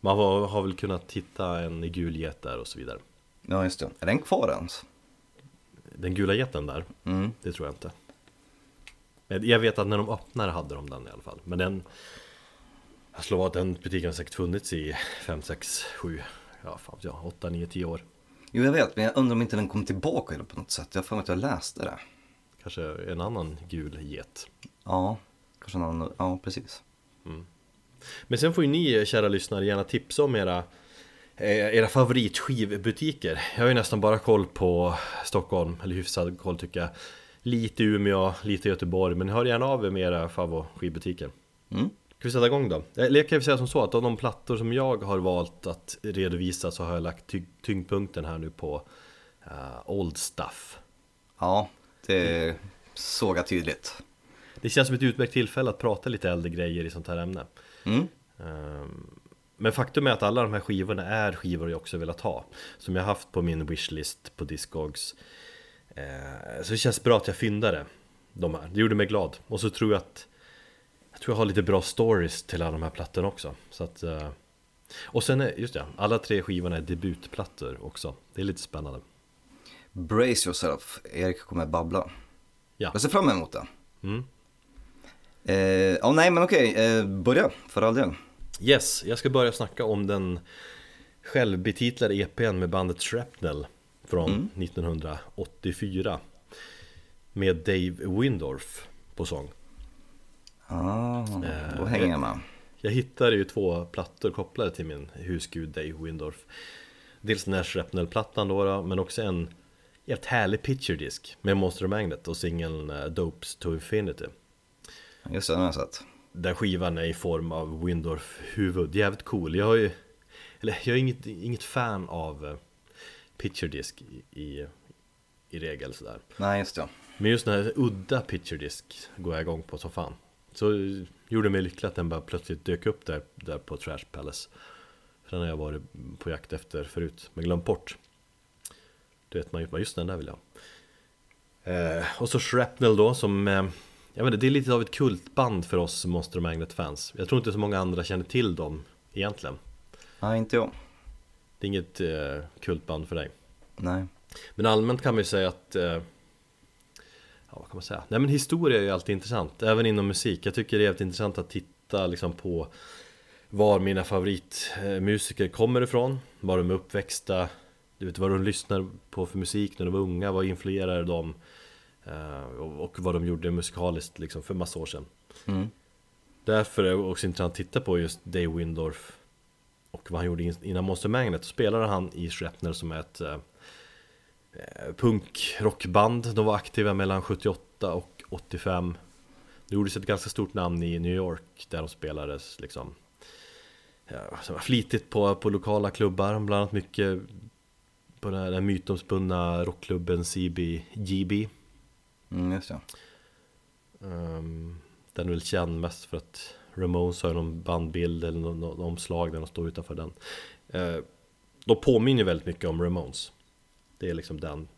Man har, har väl kunnat hitta en gul get där och så vidare. Ja just det. Är den kvar ens? Den gula geten där, Mm. det tror jag inte. Jag vet att när de öppnade hade de den i alla fall. Men den, jag slår att den butiken har säkert funnits i 5, 6, 7, ja fan jag, 8, 9, 10 år. Jo jag vet, men jag undrar om inte den kom tillbaka på något sätt. Jag har för mig att jag läste det. Kanske en annan gul get. Ja, kanske någon annan. Ja, precis. Men sen får ju ni kära lyssnare gärna tipsa om era eh, era favoritskivbutiker. Jag har ju nästan bara koll på Stockholm, eller hyfsad koll tycker jag. Lite Umeå, lite Göteborg, men hör gärna av er med era favoritskivbutiker. Mm. Ska vi sätta igång då? Jag kan ju säga som så att av de plattor som jag har valt att redovisa så har jag lagt ty- tyngdpunkten här nu på eh, Old Stuff. Ja, det såg jag tydligt. Det känns som ett utmärkt tillfälle att prata lite äldre grejer i sånt här ämne. Mm. Ehm, Men faktum är att alla de här skivorna är skivor jag också velat ha Som jag haft på min wishlist på Discogs Eh, Så det känns bra att jag fyndade de här, det gjorde mig glad Och så tror jag att Jag tror jag har lite bra stories till alla de här plattorna också Så att eh, Och sen är, just det, alla tre skivorna är debutplattor också Det är lite spännande Brace yourself, Erik kommer babbla. Ja. Jag ser fram emot det. mm. Eh, ja, nej men okej, eh, börja för all del. Yes, jag ska börja snacka om den självbetitlade EPn med bandet Shrapnel från 1984 med Dave Windorf på sång. Ah, då Eh, hänger jag med. Jag hittade ju två plattor kopplade till min husgud Dave Windorf. Dels den här Shrapnel-plattan då, då, men också en jävligt härlig picture-disk med Monster Magnet och singeln eh, Dopes to Infinity. Just det, den har jag sett. Där skivan är i form av Windorf huvud, jävligt cool. Jag har ju, eller jag är inget, inget fan av eh, picture disk i, i, regel sådär. Nej, just det. Men just den här udda picture disk går jag igång på som fan. Så eh, gjorde mig lycklig att den bara plötsligt dök upp där, där på Trash Palace. För den har jag varit på jakt efter förut, men glömt bort. Det vet man ju, just den där vill jag ha. eh, Och så Shrapnel då som eh, Jag vet inte, det är lite av ett kultband för oss Monster Magnet-fans Jag tror inte så många andra känner till dem egentligen Nej, inte jag. Det är inget eh, kultband för dig Nej. Men allmänt kan man ju säga att eh, Ja vad kan man säga? Nej men historia är ju alltid intressant Även inom musik Jag tycker det är jävligt intressant att titta liksom på Var mina favoritmusiker kommer ifrån Var de är uppväxta Du vet vad de lyssnar på för musik när de var unga Vad influerade dem och, och vad de gjorde musikaliskt liksom för massa år sedan. Mm. Därför är det också intressant att titta på just Dave Windorf Och vad han gjorde in- innan Monster Magnet. Då spelade han i Shrapnel som är ett eh, eh, punkrockband. De var aktiva mellan 78 och 85 Det gjordes ett ganska stort namn i New York Där de spelades liksom ja, Flitigt på, på lokala klubbar. Bland annat mycket På den här mytomspunna rockklubben CBGB Mm, just det. Um, den är väl känd mest för att Ramones har någon bandbild eller någon, någon omslag där de står utanför den. Uh, de påminner väldigt mycket om Ramones. Det är liksom den,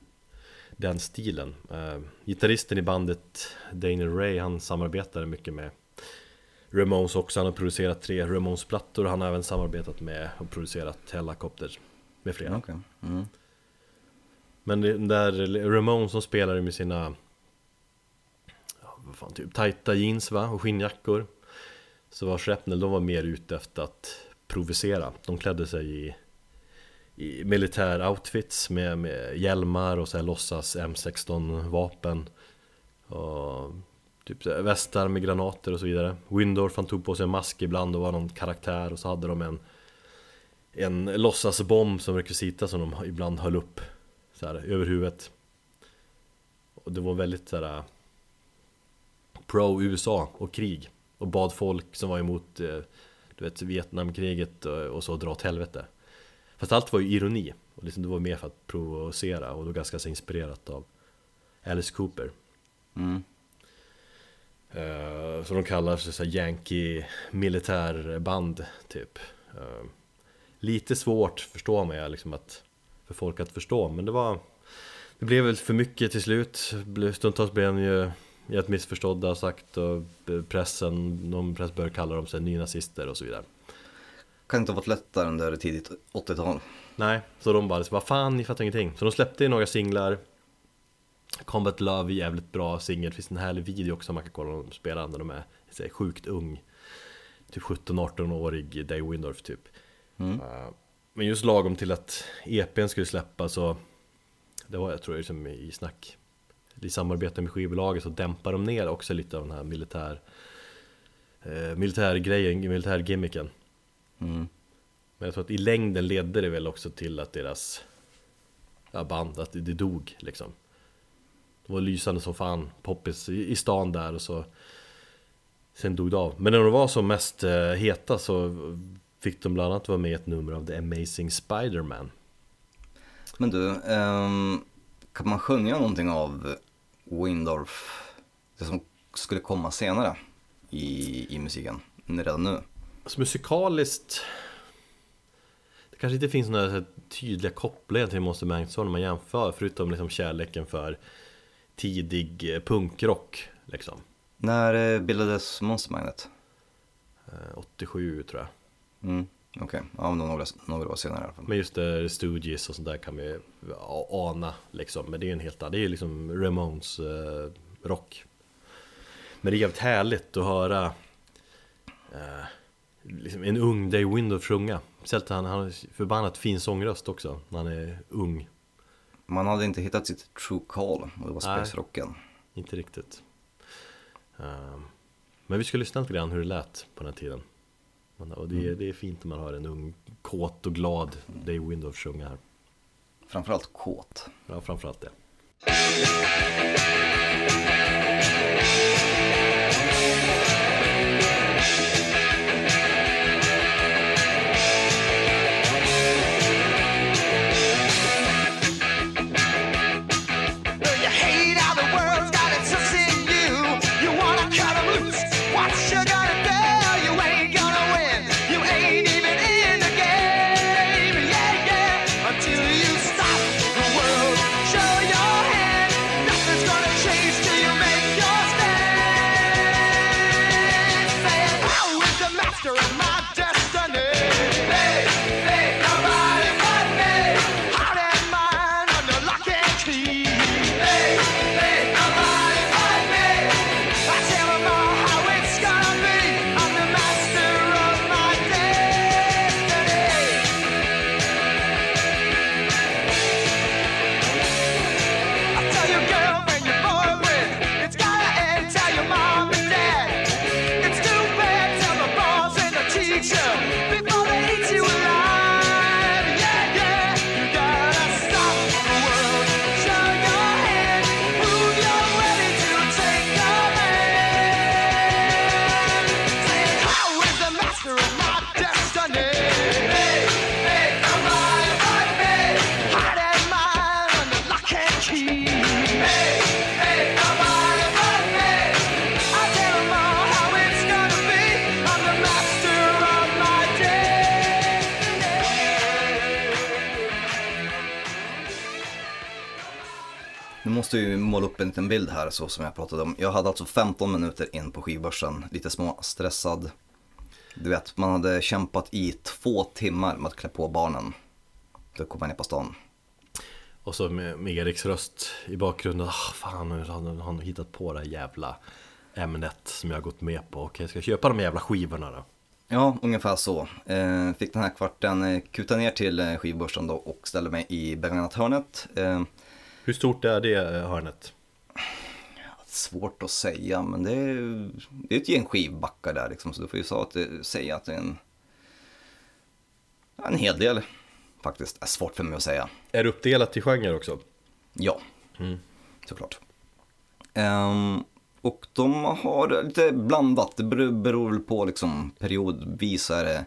den stilen. Uh, gitarristen i bandet Daniel Ray han samarbetar mycket med Ramones också. Han har producerat tre Ramones-plattor han har även samarbetat med och producerat Helicopter med flera. Okej. Mm. Men det där Ramones som spelar med sina vad fan, typ tajta jeans va? och skinnjackor. Så var Shrapnel, de var mer ute efter att provocera. De klädde sig i, i militär outfits med, med hjälmar och så här låtsas M16 vapen. Och typ så här västar med granater och så vidare. Windorf han tog på sig en mask ibland och var någon karaktär och så hade de en en låtsasbomb som rekvisita som de ibland höll upp så här, över huvudet. Och det var väldigt så här Pro-USA och krig Och bad folk som var emot eh, Du vet Vietnamkriget och, så dra åt helvete Fast allt var ju ironi och liksom det var mer för att provocera och då ganska så inspirerat av Alice Cooper Mm. Eh, Så de kallar sig så Yankee militärband typ Eh, lite svårt, förstår man ju, liksom att, för folk att förstå. Men det var, det blev väl för mycket till slut. Stundtals blev de ju jävligt missförstådda sagt och pressen, någon press började kalla dem sig nynazister och så vidare. Kan inte ha varit lättare under tidigt 80-tal. Nej, så de bara liksom, vad fan, ni fattar ingenting. Så de släppte ju några singlar Combat Love är jävligt bra singel, det finns en härlig video också man kan kolla dem spela när de är här, sjukt ung Typ 17-18-årig Dave Windorf typ Mm. Eh, Men just lagom till att EPn skulle släppa så Det var jag tror jag liksom i snack I samarbete med skivbolaget så dämpar de ner också lite av den här militär eh, Militärgrejen, militärgimmicken Mm. men jag tror att i längden ledde det väl också till att deras ja, band, att det, det dog liksom. Det var lysande som fan, poppis i, i stan där och så Sen dog det av. Men när de var som mest eh, heta så fick de bland annat vara med i ett nummer av The Amazing Spider-Man. Men du, ehm, kan man sjunga någonting av Windorf, det som skulle komma senare i, i musiken, redan nu? Alltså musikaliskt Det kanske inte finns några tydliga kopplingar till Monster Magnet när man jämför Förutom liksom kärleken för tidig eh, punkrock liksom När eh, bildades Monster Magnet? Eh, 87 tror jag Mm, okej. Ja, men då några, några år senare i alla fall. Men just det, Stooges och sånt där kan vi ana liksom Men det är en helt annan, det är liksom Ramones eh, rock Men det är jävligt härligt att höra eh, liksom en ung Dave Windorf sjunga Speciellt han, han har förbannat fin sångröst också när han är ung Man hade inte hittat sitt true call och det var Nej. space rocken. Inte riktigt Eh, Men vi ska lyssna lite grann hur det lät på den här tiden Och det, är- det är fint när man hör en ung, kåt och glad Dave Windorf sjunga här. Framförallt kåt. Ja, framförallt det måste vi måla upp en liten bild här så som jag pratade om. Jag hade alltså 15 minuter in på skivbörsen, lite små stressad. Du vet, man hade kämpat i två timmar med att klä på barnen. Då kom man ner på stan. Och så med, med Eriks röst i bakgrunden, ah, fan nu har han, hittat på det här jävla ämnet som jag har gått med på. Okej, jag ska köpa de jävla skivorna då. Ja, ungefär så. Eh, fick den här kvarten eh, kuta ner till eh, skivbörsen då och ställde mig i begagnat hörnet. Eh, Hur stort är det eh, hörnet? svårt att säga, men det är, det är ett gäng skivbackar där liksom, så du får ju så att det, säga att det är en, en hel del faktiskt. är svårt för mig att säga. Är det uppdelat i genre också? Ja, såklart. Ehm, och de har lite blandat, det beror, väl på liksom periodvis är det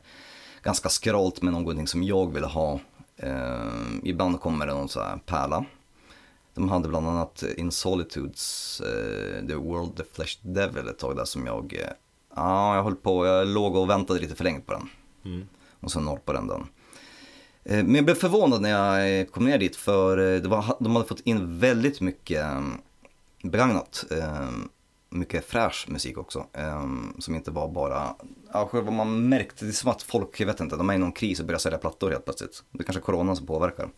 ganska skralt med någonting som jag vill ha. Ehm, ibland kommer det någon så här pärla. De hade bland annat In Solitudes, eh, The World, The Flesh Devil ett tag där som jag, ja jag höll på, jag låg och väntade lite för länge på den. Mm. Och sen norpade den den. Eh, Men jag blev förvånad när jag eh, kom ner dit för eh, det var, de hade fått in väldigt mycket eh, begagnat. eh, Mycket fräsch musik också. eh, Som inte var bara, ja själva man märkte, det är som att folk, jag vet inte, de är i någon kris och börjar sälja plattor helt plötsligt. Det är kanske är corona som påverkar.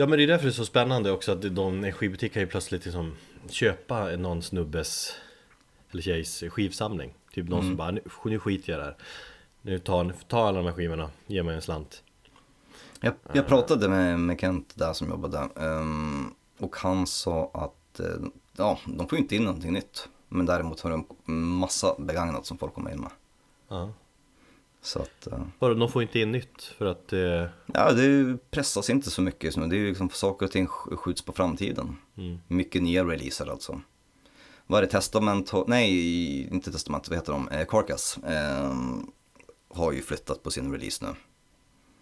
Ja men det är därför det är så spännande också att de, en skivbutik kan ju plötsligt liksom köpa någon snubbes eller tjejs skivsamling. Typ någon som bara, nu, nu skiter jag där. Nu tar, ta alla de här skivorna, ge mig en slant. Jag, jag pratade med, med Kent där som jobbade ehm, och han sa att eh, ja, de får ju inte in någonting nytt. Men däremot har de massa begagnat som folk kommer in med. Ja. Så att, eh, Vadå, de får inte in nytt för att eh, ja det pressas inte så mycket just nu. Det är liksom saker och ting sk- skjuts på framtiden. Mm. Mycket nya releaser alltså. Vad är det, Testament, nej inte Testament, vad heter de, eh, Carcass. ehm, har ju flyttat på sin release nu.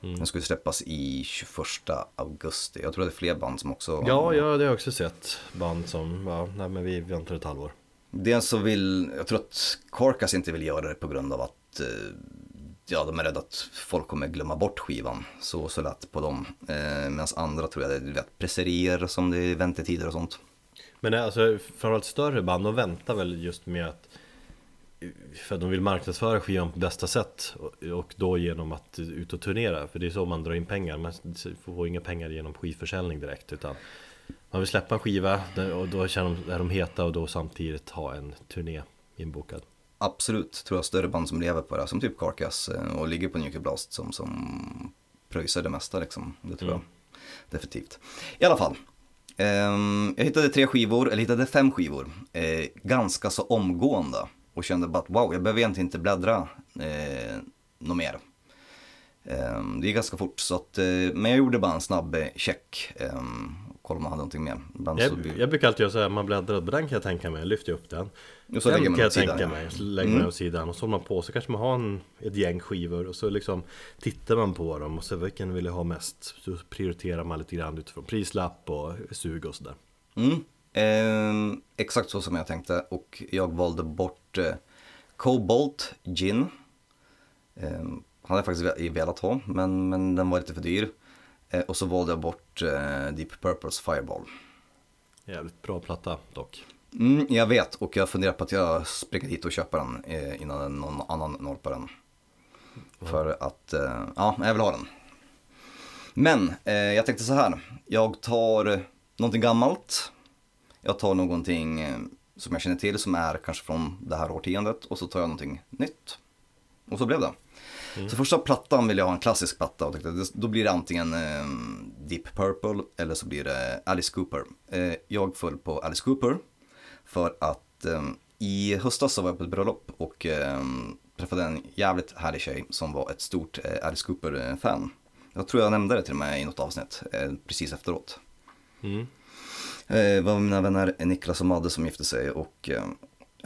Mm. Den ska ju släppas i 21 augusti. Jag tror det är fler band som också Ja, ja, det har jag också sett band som, ja, nej men vi väntar ett halvår Dels så vill, jag tror att Carcass inte vill göra det på grund av att eh, ja, de är rädda att folk kommer glömma bort skivan. Så, så lätt på dem. Eh, Medan andra tror jag det är vet, presserier som det är väntetider och sånt. Men eh, alltså framförallt större band, de väntar väl just med att eh, för att de vill marknadsföra skivan på bästa sätt och- då genom att ut och turnera för det är så man drar in pengar man får inga pengar genom skivförsäljning direkt utan man vill släppa en skiva och då känner de, är de heta och då samtidigt ha en turné inbokad Absolut, tror jag större band som lever på det. Som typ Carcass eh, och ligger på Nuclear Blast som, som pröjsar det mesta liksom. Det tror Mm. jag definitivt. I alla fall. ehm, jag hittade tre skivor, eller hittade fem skivor. Eh, ganska så omgående. Och kände bara att wow, jag behöver egentligen inte bläddra eh, något mer. Ehm, det gick ganska fort, så att, eh, men jag gjorde bara en snabb eh, check. Kolla om jag hade någonting mer. Ibland så jag, jag brukar alltid göra så här, man bläddrar, den kan jag tänka mig, lyfter jag upp den Och så Den lägger man kan jag sidan, tänka mig, så lägger man Mm. åt sidan och så håller man på så kanske man har en, ett gäng skivor och så liksom tittar man på dem och så vilken vill jag ha mest? Så prioriterar man lite grann utifrån prislapp och sug och sådär Mm. Ehm, exakt så som jag tänkte och jag valde bort eh, Cobalt Gin. Ehm, hade jag faktiskt ve- velat ha men, men den var lite för dyr. Eh, och så valde jag bort eh, Deep Purples Fireball. Jävligt bra platta dock Mm, jag vet och jag funderar på att jag springer hit och köper den eh, innan någon annan norpar den. För att, ja, jag vill ha den. Men eh, jag tänkte så här, jag tar någonting gammalt. Jag tar någonting som jag känner till som är kanske från det här årtiondet och så tar jag någonting nytt. Och så blev det. Så första plattan vill jag ha en klassisk platta och tänkte, då blir det antingen eh, Deep Purple eller så blir det Alice Cooper. Eh, jag föll på Alice Cooper för att eh, i höstas så var jag på ett bröllop och eh, träffade en jävligt härlig tjej som var ett stort eh, Alice Cooper-fan. Jag tror jag nämnde det till och med i något avsnitt eh, precis efteråt. mm. Eh, Det var mina vänner Niklas och Madde som gifte sig och eh,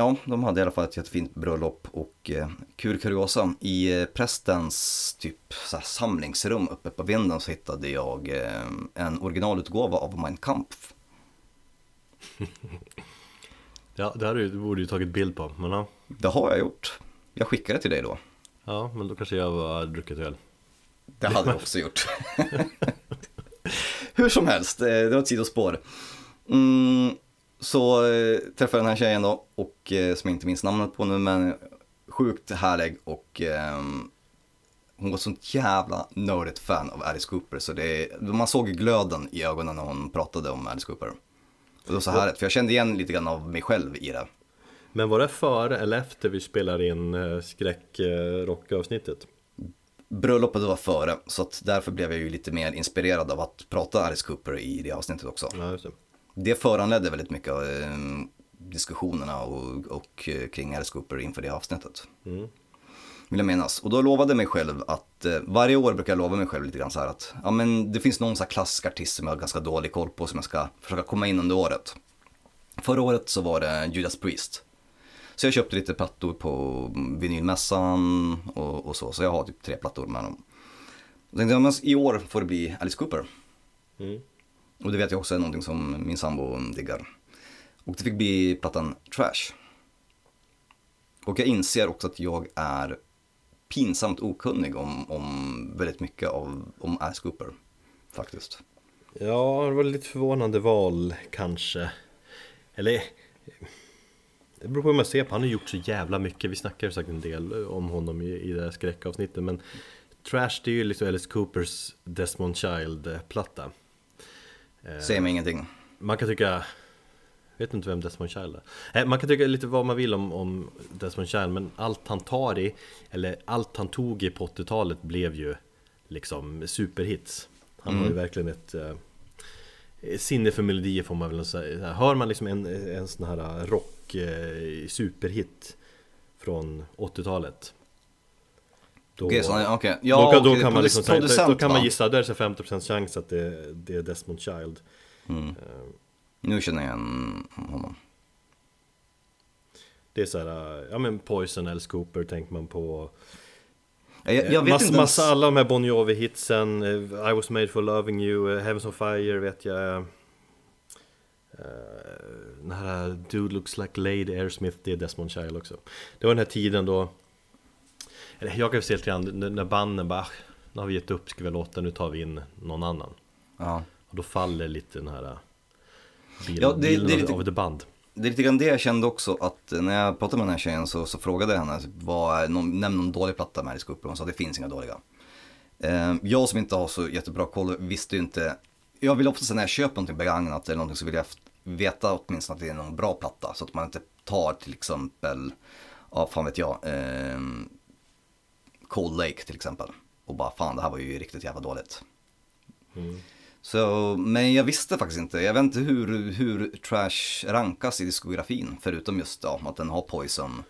ja, de hade i alla fall ett jättefint bröllop och eh, kul kuriosa, i eh, prästens typ så här, samlingsrum uppe på vinden så hittade jag eh, en originalutgåva av Mein Kampf. *laughs* Ja, det här du borde ju tagit bild på men ja, Det har jag gjort. Jag skickade till dig då. ja men då kanske jag var druckit öl Det hade jag också gjort. *laughs* Hur som helst, eh, det var ett sidospår. Mm, så eh, träffade jag den här tjejen då, och eh, som jag inte minns namnet på nu, men sjukt härlig och ehm, hon var sånt jävla nördigt fan av Alice Cooper så det, man såg glöden i ögonen när hon pratade om Alice Cooper. Och det var så härligt, för jag kände igen lite grann av mig själv i det. Men var det före eller efter vi spelade in eh, skräckrockavsnittet? Bröllopet var före, så att därför blev jag ju lite mer inspirerad av att prata Alice Cooper i det avsnittet också. Ja, det. Föranledde väldigt mycket av eh, diskussionerna och, och eh, kring Alice Cooper inför det avsnittet. Mm. Vill jag minnas. Och då lovade jag mig själv att, eh, varje år brukar jag lova mig själv lite grann så här att, ja men det finns någon så här klassisk artist som jag har ganska dålig koll på som jag ska försöka komma in under året. Förra året så var det Judas Priest. Så jag köpte lite plattor på vinylmässan och, och så, så jag har typ tre plattor med dem. Jag tänkte, men i år får det bli Alice Cooper. Mm. Och det vet jag också är någonting som min sambo diggar. Och det fick bli plattan Trash. Och jag inser också att jag är pinsamt okunnig om, om väldigt mycket av, om Ask Cooper. Faktiskt. Ja, det var lite förvånande val kanske Eller Det beror på hur man ser på, han har gjort så jävla mycket Vi snackar ju säkert en del om honom i, i det här skräckavsnittet Men Trash det är ju liksom Alice Coopers Desmond Child-platta Säger mig ingenting. Man kan tycka Vet inte vem Desmond Child är? Eh, Man kan tycka lite vad man vill om, om Desmond Child Men allt han tar i Eller allt han tog i på 80-talet blev ju Liksom superhits Han har ju verkligen ett eh, Sinne för melodier får man väl säga Hör man liksom en, en sån här rock eh, superhit Från 80-talet Då, Okej, så- då, Ja, kan- då okej, kan man liksom säga, då, då kan man gissa, där är det 50% chans att det, det är Desmond Child. Nu känner jag igen honom. Det är så här, ja men Poison, Alice Cooper tänker man på. Jag, jag, jag vet Mass, inte. Massa alla de här Bon Jovi-hitsen eh, I was made for loving you, eh, Heavens on fire vet jag. Eh, Den här Dude looks like Lady Aerosmith, det är Desmond Child också. Det var den här tiden då eller Jag kan se lite grann när- när banden bara "Ah, Nu har vi gett upp, ska vi låta, nu tar vi in någon annan Ja. Och då faller lite den här eh, bilden, Ja, det- bilden det är av- av ett band Det är lite grann det jag kände också att när jag pratade med den här tjejen så, så frågade jag henne, vad är någon, nämn någon dålig platta med Alice Cooper. Hon sa det finns inga dåliga. Eh, jag som inte har så jättebra koll visste ju inte, jag vill ofta när jag köper någonting begagnat eller någonting så vill jag veta åtminstone att det är någon bra platta. Så att man inte tar till exempel, ja fan vet jag, eh, Cold Lake till exempel. Och bara fan det här var ju riktigt jävla dåligt. Så, men jag visste faktiskt inte, jag vet inte hur, hur Trash rankas i diskografin förutom just ja, att den har Poison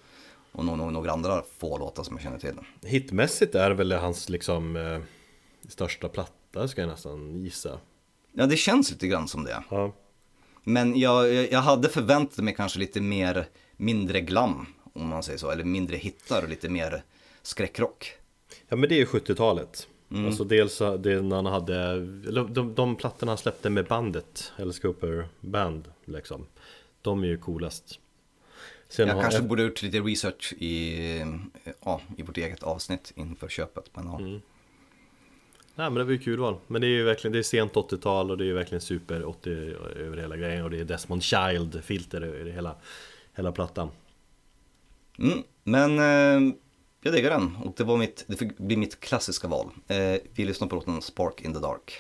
och no, no, några andra få låtar som jag känner till. Hitmässigt är väl hans liksom eh, största platta ska jag nästan gissa Ja det känns lite grann som det. Ja, Men jag jag hade förväntat mig kanske lite mer, mindre glam om man säger så, eller mindre hittar och lite mer skräckrock. ja men det är ju 70-talet Alltså dels det när han hade, eller de, de plattorna han släppte med bandet, Alice Cooper Band liksom De är ju coolast Sen Jag har, kanske borde ha gjort lite research i, ja, i vårt eget avsnitt inför köpet. Men ja. Nej men det var ju kul val Men det är ju verkligen, det är sent 80-tal och det är verkligen super 80 över hela grejen Och det är Desmond Child filter över hela, hela plattan Mm, men eh, jag diggar den och det var mitt, det fick bli mitt klassiska val. Eh, vi lyssnar på låten Spark in the Dark.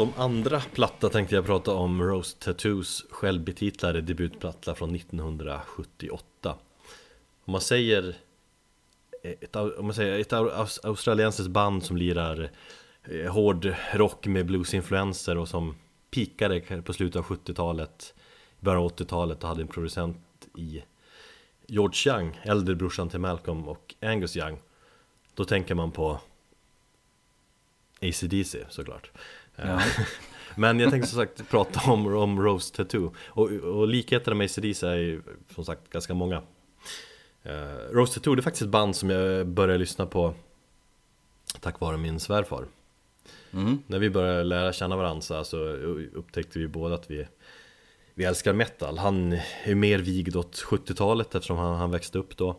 Som andra platta tänkte jag prata om. Rose Tattoos självbetitlade debutplatta från 1978 eh, Om man säger ett, om man säger ett australiensiskt band som lirar eh, hård rock med bluesinfluenser och som pikade på slutet av 70-talet början av 80-talet och hade en producent i George Young, äldre brorsan till Malcolm och Angus Young Då tänker man på ACDC såklart. *laughs* Men jag tänkte som sagt prata om, om Rose Tattoo. Och, och likheterna med ACDC är som sagt ganska många. Uh, Rose Tattoo det är faktiskt ett band som jag började lyssna på Tack vare min svärfar. Mm. När vi började lära känna varandra så alltså, upptäckte vi båda att vi Vi älskar metal, han är mer vigd åt 70-talet eftersom han, han växte upp då.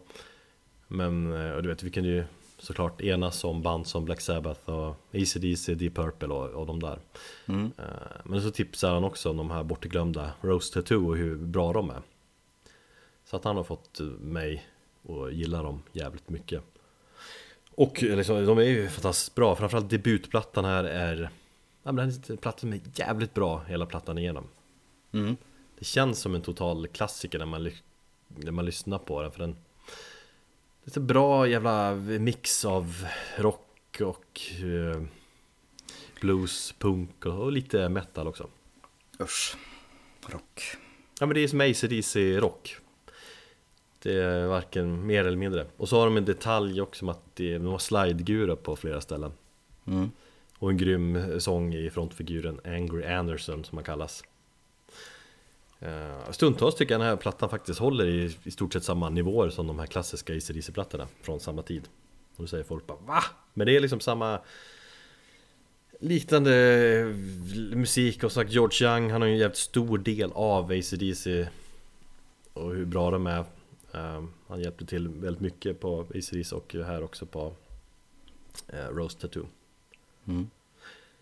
Men eh, och du vet, vi kunde ju såklart enas om band som Black Sabbath och AC/DC, Deep Purple och, och de där. Mm. Eh, Men så tipsar han också om de här bortglömda Rose Tattoo och hur bra de är. Så att han har fått mig att gilla dem jävligt mycket. Och liksom, de är ju fantastiskt bra, framförallt debutplattan här är Ja men den är en platta som är jävligt bra hela plattan igenom. Mm. Det känns som en total klassiker när man, när man lyssnar på den för den Det är så bra jävla mix av rock och eh, blues, punk och, och lite metal också Usch. Rock. Ja men det är som AC/DC rock Det är varken mer eller mindre Och så har de en detalj också om att det, de har slidegura på flera ställen Mm. Och en grym sång i frontfiguren Angry Anderson som han kallas Stundtals tycker jag den här plattan faktiskt håller i, i stort sett samma nivåer som de här klassiska AC/DC-plattorna från samma tid Och då säger folk bara VA? Men det är liksom samma Liknande musik och sagt George Young han har ju en jävligt stor del av AC/DC Och hur bra de är Eh, Han hjälpte till väldigt mycket på AC/DC och här också på eh, Rose Tattoo Mm.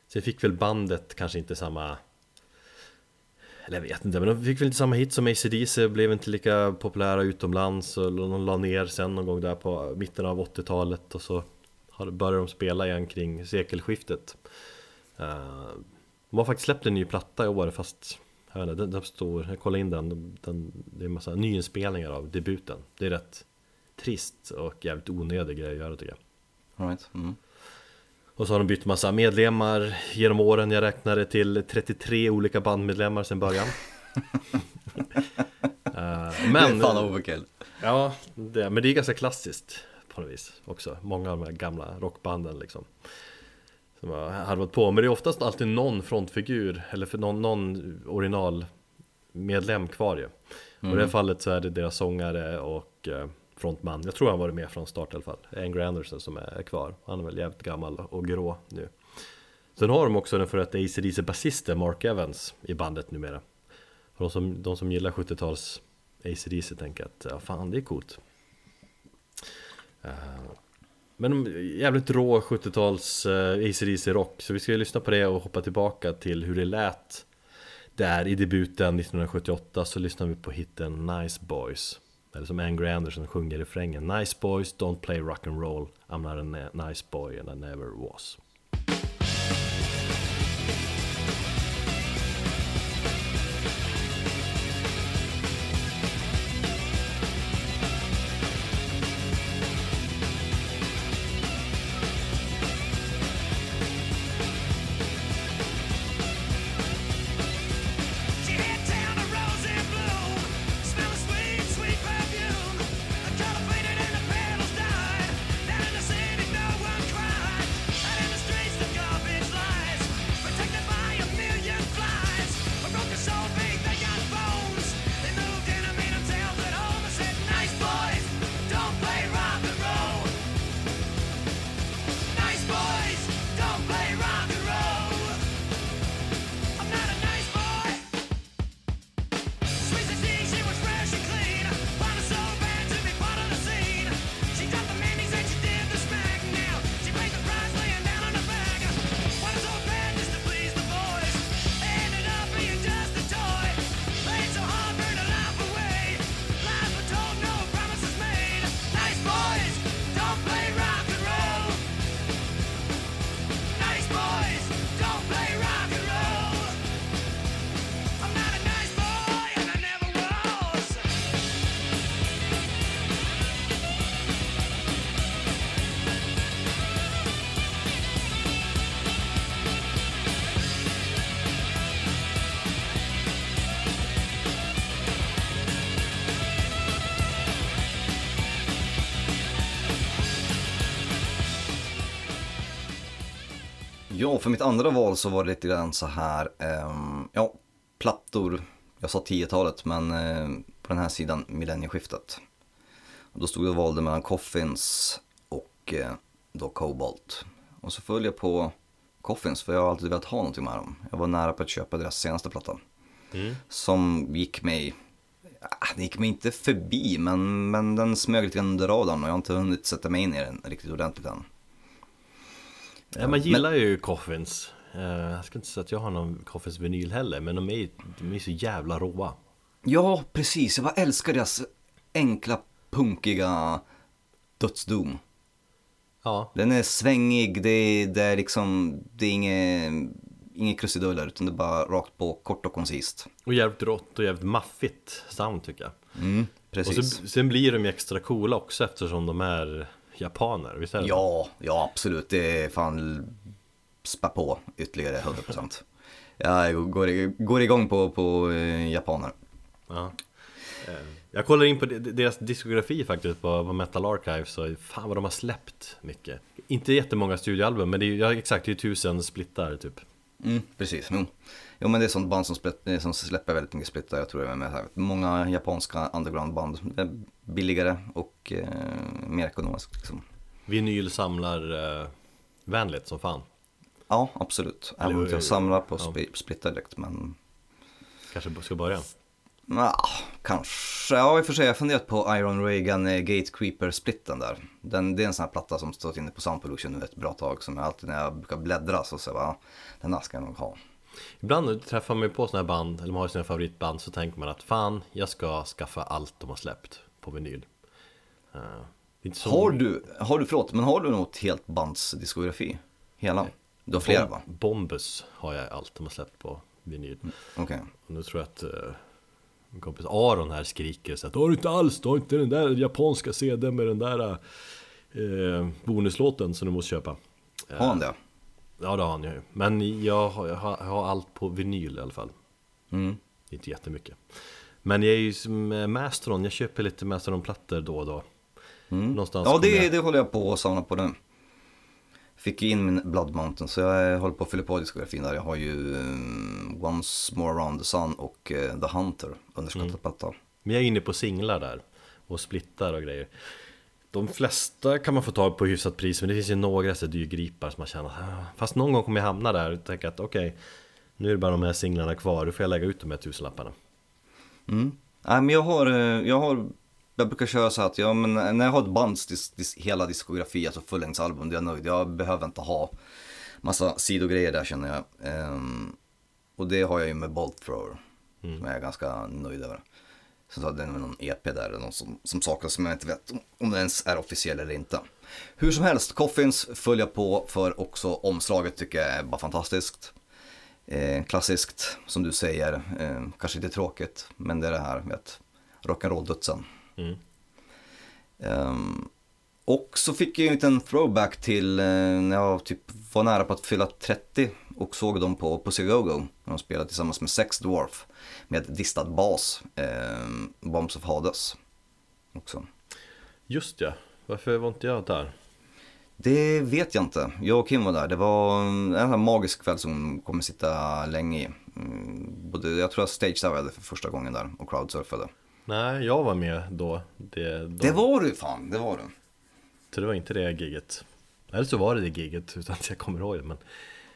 Sen fick väl bandet kanske inte samma eller jag vet inte, men de fick väl inte samma hit som ACDC Blev inte lika populära utomlands och de la ner sen någon gång där på mitten av 80-talet Och så började de spela igen kring sekelskiftet eh, De har faktiskt släppt en ny platta i år fast jag vet inte, den, den står, jag kollade in den, den, den Det är en massa nyinspelningar av debuten Det är rätt trist och jävligt onödig grej att göra tycker jag All right. Mm och så har de bytt massa medlemmar genom åren, jag räknade till 33 olika bandmedlemmar sedan början. *laughs* Eh, Men, det är fan overkill. ja, det, men det är ganska klassiskt på något vis också. Många av de här gamla rockbanden liksom. Som har harvat på, men det är oftast alltid någon frontfigur Eller för någon, någon originalmedlem kvar ju. Och i det här fallet så är det deras sångare och eh, frontman. Jag tror han varit med från start i alla fall. Angry Anderson som är kvar. Han är väl jävligt gammal och grå nu. Sen har de också den före detta AC/DC basisten Mark Evans i bandet numera. Och de som, de som gillar 70-tals AC/DC tänker att ja, fan det är coolt. Eh, men jävligt rå 70-tals eh, ACDC AC/DC rock. Så vi ska ju lyssna på det och hoppa tillbaka till hur det lät Där i debuten 1978. Så lyssnar vi på hitten Nice Boys. Eller som Angry Anderson sjunger i refrängen. Nice boys don't play rock and roll. I'm not a nice boy and I never was. Ja, för mitt andra val så var det lite grann så här, ehm, ja, plattor, jag sa 10-talet, men eh, på den här sidan millennieskiftet. Och då stod jag och valde mellan Coffins och eh, då Cobalt. Och så följde jag på Coffins, för jag har alltid velat ha någonting med dem. Jag var nära på att köpa deras senaste platta. Som gick mig Ah, Den gick mig inte förbi, men, men den smög lite grann under radarn och jag har inte hunnit sätta mig in i den riktigt ordentligt än. Ja, man gillar ju Coffins Eh, Jag ska inte säga att jag har någon Coffins vinyl heller Men de är de är så jävla råa Ja, precis. Jag bara älskar deras enkla, punkiga dödsdom. Ja, Den är svängig, det är, det är liksom, det är inget, inget krusiduller utan det är bara rakt på, kort och koncist. och jävligt rått och jävligt maffigt sound tycker jag Mm, Och precis. så, sen blir de ju extra coola också eftersom de är japaner, visst är det? Ja, ja absolut. Det är fan spä på ytterligare 100%. Jag går, går igång på, på eh, japaner. Ja. Eh, Jag kollar in på de- deras diskografi faktiskt på, på Metal Archives och fan vad de har släppt mycket Inte jättemånga studioalbum men det är ju ja, exakt, det är tusen splittar typ Mm, precis. Jo. jo, men det är sånt band som, split, eh, som släpper väldigt mycket splittar. Jag tror det är med. Många japanska undergroundband. Billigare och eh, mer ekonomiskt. Liksom. Vinyl samlar eh, vänligt som fan Ja, absolut. Även om jag samlar på ja. sp- splittar direkt. Men Kanske ska börja ja, kanske. Ja, i och för sig. Jag har funderat på Iron Reagan eh, Gatecreeper-splitten där. Den, det är en sån här platta som stått inne på Sound Production nu ett bra tag. Som jag alltid när jag brukar bläddra så säger jag den här ska jag nog ha. Ibland träffar man ju på såna här band, eller man har sina favoritband så tänker man att fan, jag ska skaffa allt de har släppt på vinyl inte så Har du, har du, förlåt, men har du något helt bands diskografi? Hela? Du har flera va? Bombus har jag allt de har släppt på vinyl Okej. Och nu tror jag att uh, min kompis Aron här skriker så att Har du inte alls, du har inte den där japanska CD med den där uh, bonuslåten som du måste köpa. Har han det? Ja det har han ju. Men jag har, jag har, allt på vinyl i alla fall. Mm. Inte jättemycket. Men jag är ju som eh, Mastron, jag köper lite Mastron-plattor då och då. Någonstans Ja, det, jag... det håller jag på att samla på nu. Fick ju in min Blood Mountain så jag håller på att fylla på diskografin där. Jag har ju um, Once More Around the Sun och eh, The Hunter, underskattad Mm. platta. Men jag är inne på singlar där Och splittar och grejer De flesta kan man få tag på hyfsat pris Men det finns ju några så dyrgripar som man känner "Ah." Fast någon gång kommer jag hamna där och tänka att okej Nu är det bara de här singlarna kvar Då får jag lägga ut de här tusenlapparna Mm. Nej, men jag har, eh, jag har, jag brukar köra så här att jag, men när jag har ett bands dis, dis, hela diskografi, alltså fullängdsalbum, då är jag nöjd. Jag behöver inte ha massa sidogrejer där känner jag. Ehm, och det har jag ju med Bolt Thrower, som jag är ganska nöjd över. Sen så hade den med någon EP där, någon som, som saknas som jag inte vet om, den ens är officiell eller inte. Hur som helst, Coffins följer på för också omslaget tycker jag är bara fantastiskt. Eh, klassiskt, som du säger, eh, kanske lite tråkigt, men det är det här med att rock'n'roll-dödsen. Mm. Ehm, och så fick jag en liten throwback till eh, när jag typ var nära på att fylla 30 och såg dem på Pussy Go-Go när de spelade tillsammans med Sex Dwarf med distad bas, eh, Bombs of Hades också. Just ja, varför var inte jag där? Det vet jag inte. Jag och Kim var där. Det var en sån här magisk kväll som kommer sitta länge i. Mm, både, jag tror jag stagesurfade för första gången där och crowdsurfade. Nej, jag var med då det, då. Det var du fan, det var du. Så det var inte det giget Eller så var det det giget *laughs* utan att jag kommer ihåg det men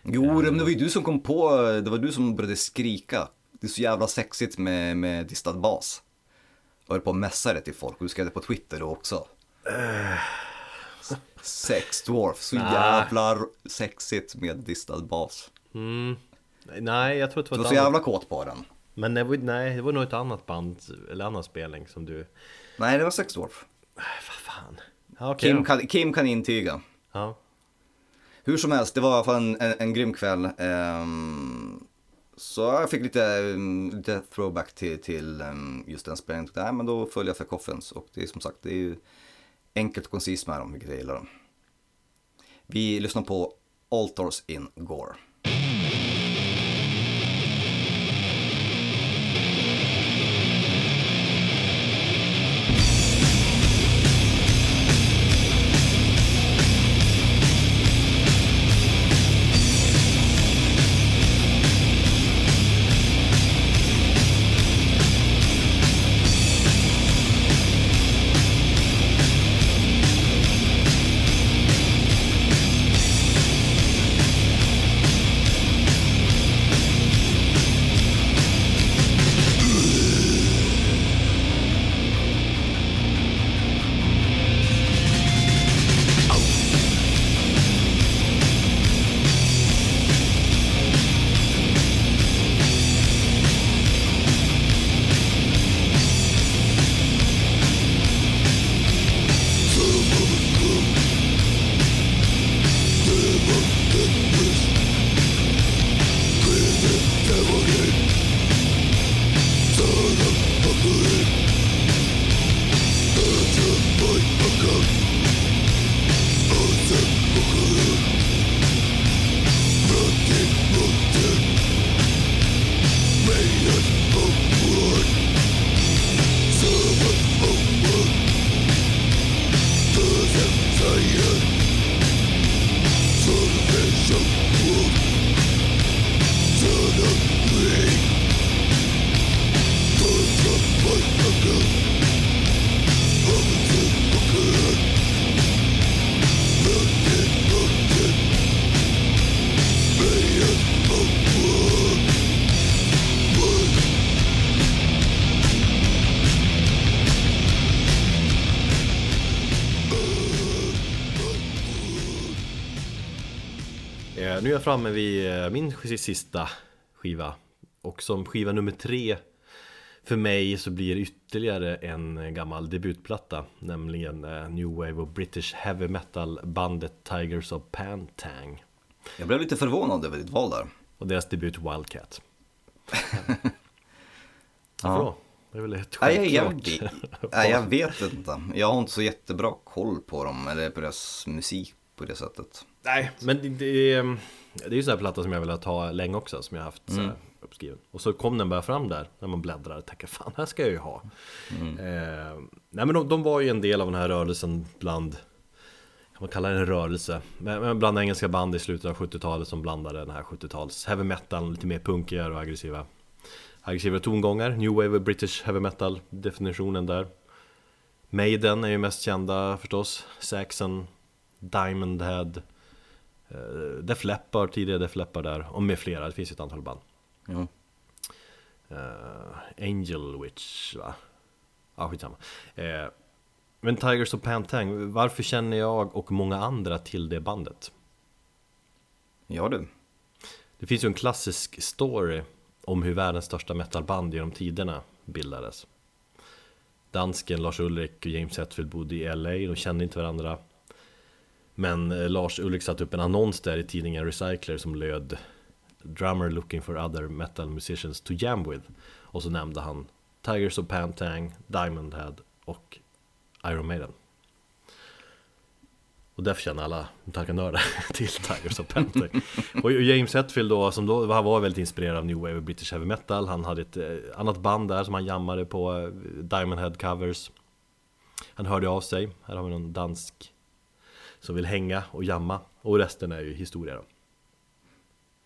Jo, men det var ju du som kom på, det var du som började skrika. Det är så jävla sexigt med, med distad bas. Jag höll på att mässa det till folk och du skrev det på Twitter då också. Sex dwarf, så Nej. jävla sexigt med distad bas. mm, Nej, jag tror att det Du var var ett så jävla kåt på den. Men det var, nej, det var nog ett annat band eller annan spelning som du Nej, det var sex dwarf. Vad fan ja, okej Kim kan, Kim kan intyga. Ja, Hur som helst, det var i alla fall en, en, en grym kväll. Ehm, så jag fick lite, mm, lite throwback till, till mm, just den spelningen. Nej, men då följer jag för Coffins. Och det är som sagt, det är ju enkelt och koncist med dem, vilket jag gillar. Vi lyssnar på Altars in Gore. Framme vid eh, min sista skiva Och som skiva nummer tre För mig så blir det ytterligare en gammal debutplatta Nämligen eh, New Wave och British Heavy Metal bandet Tigers of Pantang Jag blev lite förvånad över ditt val där. Och deras debut Wildcat *laughs* Varför då? Det är väl ett Nej, jag, jag, *laughs* nej, jag vet inte. Jag har inte så jättebra koll på dem, eller på deras musik på det sättet. Nej, men det, det, är, det är ju sån här platta som jag velat ha länge också Som jag har haft så här uppskriven. Och så kom den bara fram där När man bläddrar och tänker fan, här ska jag ju ha. Eh, Nej men de, de var ju en del av den här rörelsen bland Kan man kalla det en rörelse? Men, men bland engelska band i slutet av 70-talet Som blandade den här 70-tals heavy metal Lite mer punkigare och aggressiva Aggressiva tongångar. New Wave och British Heavy Metal Definitionen där. Maiden är ju mest kända förstås. Saxon Diamond Head Def Leppard, tidigare Def Leppard där och med flera, det finns ju ett antal band. Eh, Angel Witch va? Ja skitsamma uh, Men Tigers of Pantang, varför känner jag och många andra till det bandet? Ja du. Det finns ju en klassisk story om hur världens största metalband genom tiderna bildades Dansken Lars Ulrik och James Hetfield bodde i LA, de kände inte varandra men eh, Lars Ulrik satte upp en annons där i tidningen Recycler som löd Drummer looking for other metal musicians to jam with. Och så nämnde han Tigers of Pantang, Diamond Head och Iron Maiden. Och därför känner alla Metallica-nördar *laughs* till Tigers of Pantang. Och James Hetfield då, som då han var väldigt inspirerad av New Wave och British Heavy Metal. Han hade ett eh, annat band där som han jammade på eh, Diamond Head covers. Han hörde av sig, här har vi någon dansk som vill hänga och jamma. Och resten är ju historia då.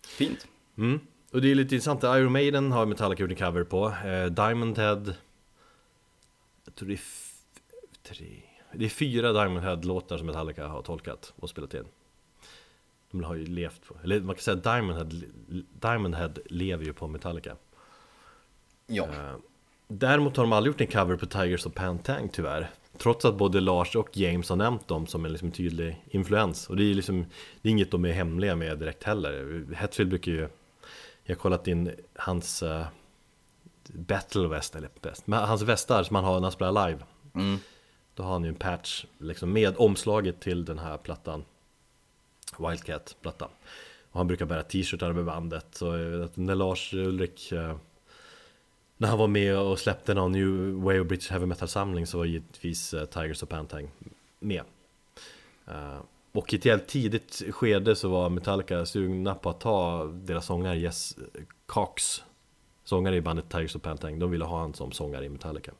Fint. Mm. Och det är lite intressant, Iron Maiden har Metallica gjort en cover på. Eh, Diamond Head Jag tror det är tre. Det är fyra Diamond Head-låtar som Metallica har tolkat och spelat in. De har ju levt på, eller man kan säga Diamond Head, Diamond Head lever ju på Metallica. Ja. Eh, Däremot har de aldrig gjort en cover på Tigers of Pantang tyvärr Trots att både Lars och James har nämnt dem som en liksom tydlig influens. Och det är liksom Det är inget de är hemliga med direkt heller. Hetfield brukar ju Jag har kollat in hans uh, Battle Vest, eller bäst Men hans västar som han har när han spelar live. Mm. Då har han ju en patch liksom med omslaget till den här plattan. Wildcat-plattan. Och han brukar bära t-shirtar med bandet. Så att när Lars Ulrik eh, När han var med och släppte någon New Way of British Heavy Metal-samling Så var givetvis eh, Tigers of Pantang med Eh, Och i ett jävligt tidigt skede så var Metallica sugna på att ta deras sångare Jess Cox Sångare i bandet Tigers of Pantang De ville ha han som sångare i Metallica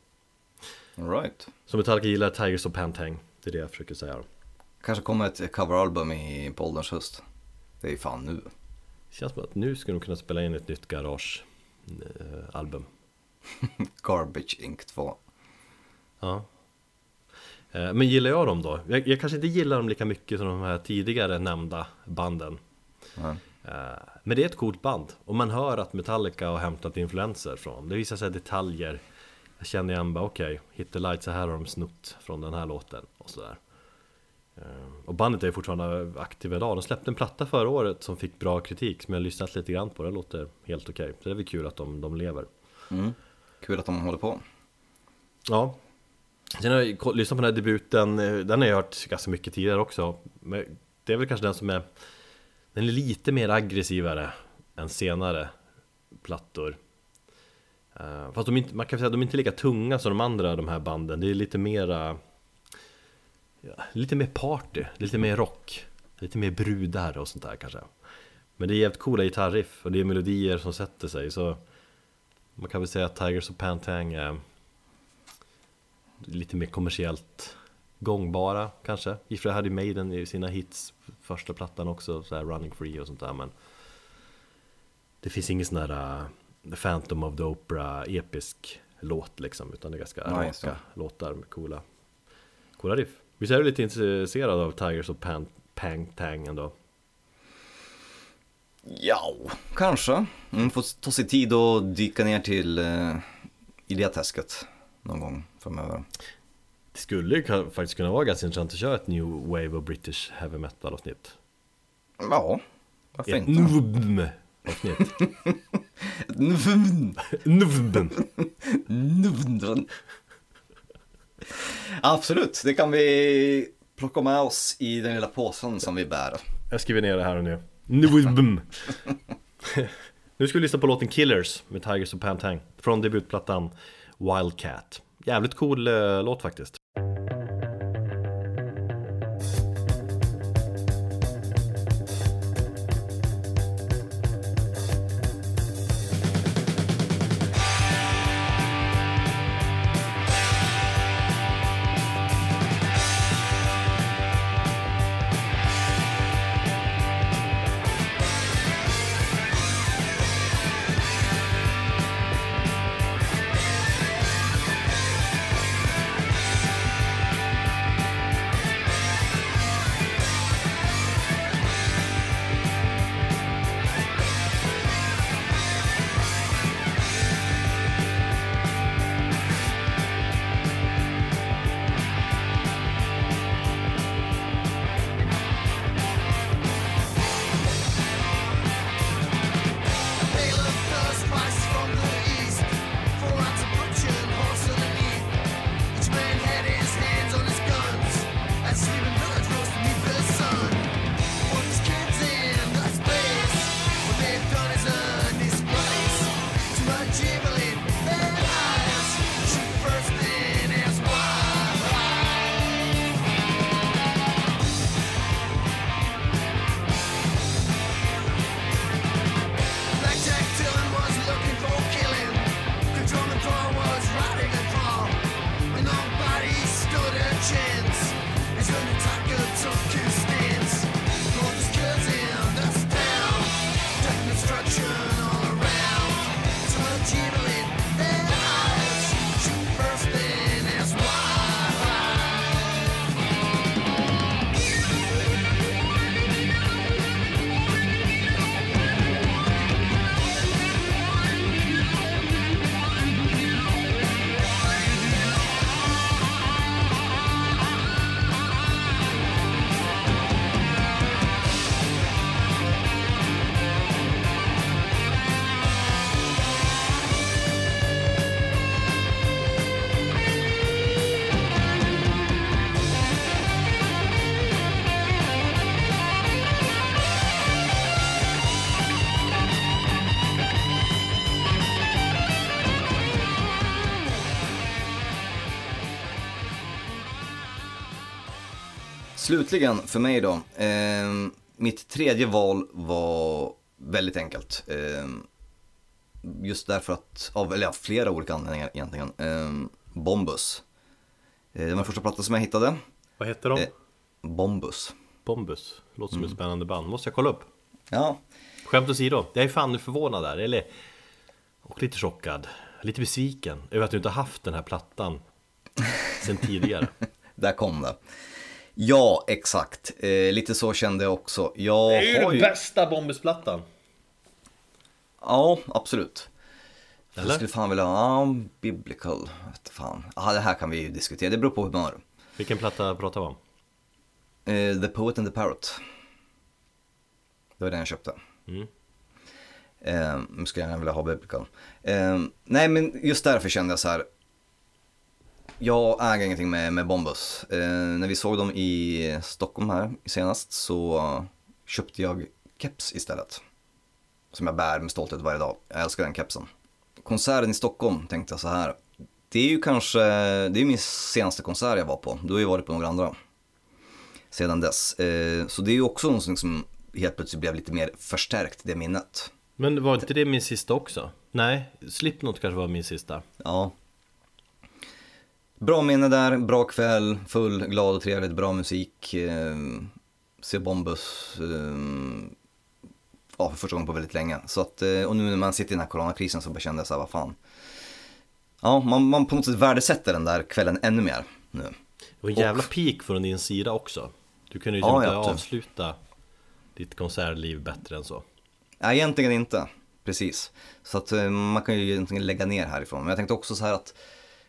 All right. Så Metallica gillar Tigers of Pantang Det är det jag försöker säga. Kanske kommer ett coveralbum i på ålderns höst. Det är ju fan nu. Känns som att nu skulle de kunna spela in ett nytt Garage eh, album *laughs* Garbage Inc 2. Ja Eh, Men gillar jag dem då? Jag, jag kanske inte gillar dem lika mycket som de här tidigare nämnda banden. Eh, Men det är ett coolt band och man hör att Metallica har hämtat influenser från dem. Det visar sig detaljer Jag känner igen bara okej, Hit the light så här har de snott från den här låten och sådär Eh, Och bandet är fortfarande aktiva idag. De släppte en platta förra året som fick bra kritik som jag har lyssnat lite grann på. Det låter helt okej. Så det är väl kul att de, de lever. Mm. Kul att de håller på. Ja. Sen har jag lyssnat på den här debuten, eh, den har jag hört ganska mycket tidigare också. Men det är väl kanske den som är Den är lite mer aggressivare än senare plattor. Eh, fast de inte, man kan säga att de är inte lika tunga som de andra de här banden. Det är lite mera ja, Lite mer party, lite mer rock Lite mer brudar och sånt där kanske. Men det är jävligt coola gitarriff och det är melodier som sätter sig så man kan väl säga att Tigers of Pantang är lite mer kommersiellt gångbara kanske. I och för sig hade Maiden i sina hits första plattan också, så här Running Free och sånt där men Det finns ingen sån där uh, Phantom of the Opera episk låt liksom utan det är ganska just raka låtar med coola Coola riff. Visst är du lite intresserad av Tigers of Pan Pang Tang ändå? Ja, kanske. Mm, får ta sig tid och dyka ner till eh, i det träsket någon gång framöver. Det skulle ju faktiskt kunna vara ganska intressant att köra ett New Wave of British Heavy Metal avsnitt Ja, Varför Ett inte? nvbm avsnitt. Nvn. Nvbm. Nvn. Absolut, det kan vi plocka med oss i den lilla påsen som vi bär. Jag skriver ner det här och nu. Nubum. Nu ska vi lyssna på låten Killers med Tigers och Pantang från debutplattan Wildcat. Jävligt cool eh, låt faktiskt. Slutligen för mig då. Eh, mitt tredje val var väldigt enkelt. Eh, just därför att, av eller ja, flera olika anledningar egentligen. Eh, Bombus. Eh, det var den första plattan som jag hittade. Vad heter de? Eh. Bombus. Bombus. Låter som ett spännande band. Måste jag kolla upp. Ja, Skämt åsido, jag är fan förvånad där, eller Och lite chockad, lite besviken över att du inte har haft den här plattan *laughs* sen tidigare där kom det. Ja, exakt. Eh, lite så kände jag också. Jag Det är ju har den bästa Bombus-plattan! Ja, absolut. Jag Eller? skulle fan vilja ha, ja, biblical, vet fan. Ja, det här kan vi ju diskutera, det beror på humör. Vilken platta pratar vi om? Eh, the Poet and the Parrot. Det var den jag köpte. Mm. Eh, nu ska jag gärna vilja ha biblical. Eh, nej, men just därför kände jag så här. Jag äger ingenting med, med Bombus. Eh, när vi såg dem i Stockholm här senast så köpte jag keps istället. Som jag bär med stolthet varje dag. Jag älskar den kepsen. Konserten i Stockholm tänkte jag så här. Det är ju kanske, det är min senaste konsert jag var på. Du har ju varit på några andra. Sedan dess. Eh, så det är ju också någonting som helt plötsligt blev lite mer förstärkt, det minnet. Men var inte det min sista också? Nej, Slipknot kanske var min sista Ja. Bra minne där, bra kväll, full, glad och trevligt, bra musik. Eh, se Bombus. Eh, ja, för första gången på väldigt länge. Så att, eh, och nu när man sitter i den här coronakrisen så bara kände jag så här, vad fan. Ja, man, man på något sätt värdesätter den där kvällen ännu mer nu. Det var en jävla peak från din sida också Du kunde ju Ja, inte ja, avsluta ditt konsertliv bättre än så Nej, egentligen inte. Precis. Så att eh, man kan ju egentligen lägga ner härifrån. Men jag tänkte också så här att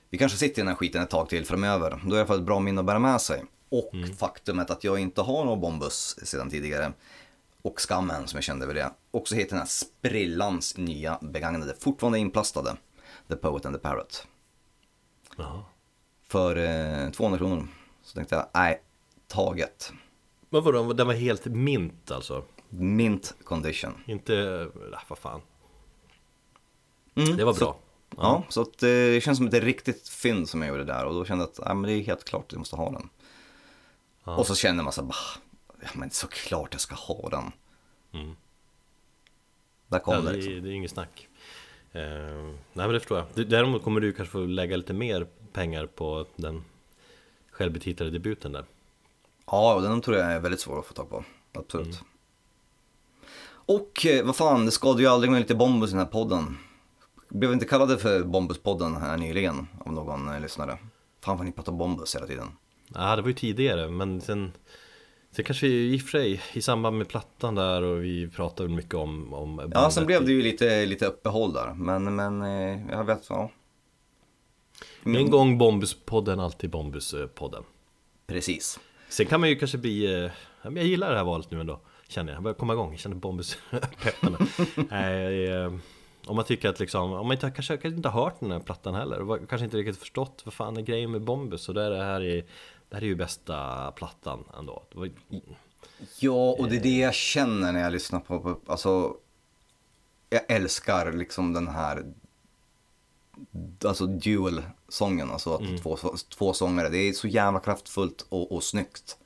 vi kanske sitter i den här skiten ett tag till framöver. Då är det i alla fall ett bra minne att bära med sig. Och faktumet att jag inte har någon Bombus sedan tidigare och skammen som jag kände över det. Och så heter den här sprillans nya begagnade, fortfarande inplastade, The Poet and the Parrot. Jaha. För eh, 200 kronor. Så tänkte jag, nej, taget. Men vadå, den var helt mint alltså? Mint condition. Inte, äh, vad fan. Mm, Det var bra. Ja, så att, eh, det känns som ett riktigt fynd som jag gjorde där och då kände jag att ja, men det är helt klart att jag måste ha den. Ja. Och så kände man så här, ja, men såklart jag ska ha den. Mm. Där kom Ja, det det, liksom. är- det är inget snack. Eh, nej men det förstår jag. Däremot kommer du kanske få lägga lite mer pengar på den självbetitlade debuten där. Ja, och den tror jag är väldigt svår att få tag på. Absolut. Mm. Och eh, vad fan, det skadade ju aldrig med lite Bombus i den här podden. Blev inte kallade för Bombuspodden här nyligen av någon eh, lyssnare. Fan vad ni pratar Bombus hela tiden. Ja, det var ju tidigare, men sen Sen kanske i och för sig i samband med plattan där och vi pratade mycket om, om Ja, sen blev det ju lite, lite uppehåll där. Men, men eh, jag vet, ja. En gång Bombuspodden, alltid Bombuspodden Precis. Sen kan man ju kanske bli, eh, jag gillar det här valet nu ändå Känner jag, jag börjar komma igång, jag känner *laughs* eh, Om man tycker att liksom, om man inte, kanske, kanske inte har hört den här plattan heller. Och Kanske inte riktigt förstått vad fan är grejen med Bombus? Och det är det här är Det här är ju bästa plattan ändå. Var, Ja, och det är det jag känner när jag lyssnar på, på alltså, jag älskar liksom den här, alltså dual-sången, alltså att Mm. två, två sångare, det är så jävla kraftfullt och, och snyggt.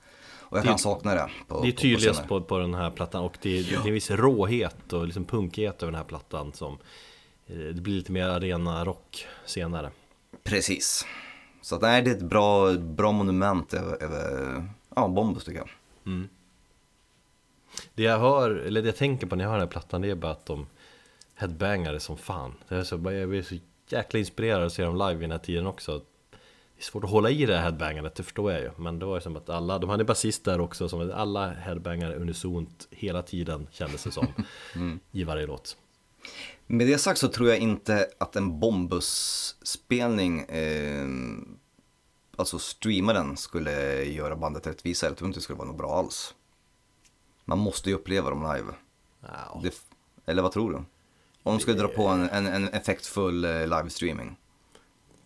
Och jag Det- kan sakna det. På, Det är på- på tydligast scenen. på, på den här plattan och det är, det är en viss råhet och liksom punkighet över den här plattan som eh, Det blir lite mer arena rock senare Precis. Så att, nej, det är ett bra, bra monument över, över ja, Bombus tycker jag. Det jag hör, eller det jag tänker på när jag hör den här plattan det är bara att de headbangare som fan det är så, Jag blir så jäkla inspirerad att se dem live i den här tiden också svårt att hålla i det här headbangandet, det förstår jag ju Men det var ju som att alla, de hade basist där också som alla headbangare unisont hela tiden kändes det som *laughs* I varje låt Med det sagt så tror jag inte att en Bombus-spelning, eh, alltså streama den, skulle göra bandet rättvisa. Jag tror inte det skulle vara något bra alls. Man måste ju uppleva dem live. ja. Det, eller vad tror du? Om de skulle dra på en, en, en effektfull eh, livestreaming.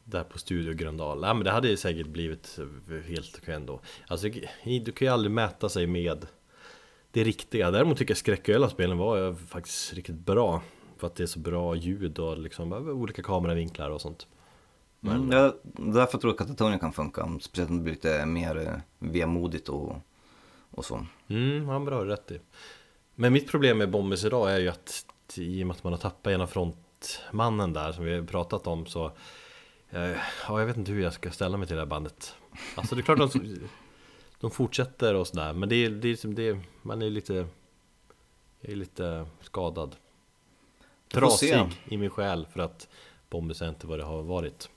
Där på Studio Gröndal, ja men det hade ju säkert blivit helt okej ändå. Alltså du kan ju aldrig mäta sig med det riktiga. Däremot tycker jag skräcköla-spelen var ju faktiskt riktigt bra. För att det är så bra ljud och liksom olika kameravinklar och sånt. Men, ja, därför tror jag att Katatonia kan funka. Speciellt om det blir lite mer eh, vemodigt och, och så. Mm, har du rätt i. Men mitt problem med Bombus idag är ju att i och med att man har tappat ena frontmannen där som vi har pratat om så eh, Ja, jag vet inte hur jag ska ställa mig till det här bandet Alltså det är klart de, *laughs* de fortsätter och sådär Men det är, det är liksom det, man är lite Jag är lite skadad. Trasig i min själ för att Bombus är inte vad det har varit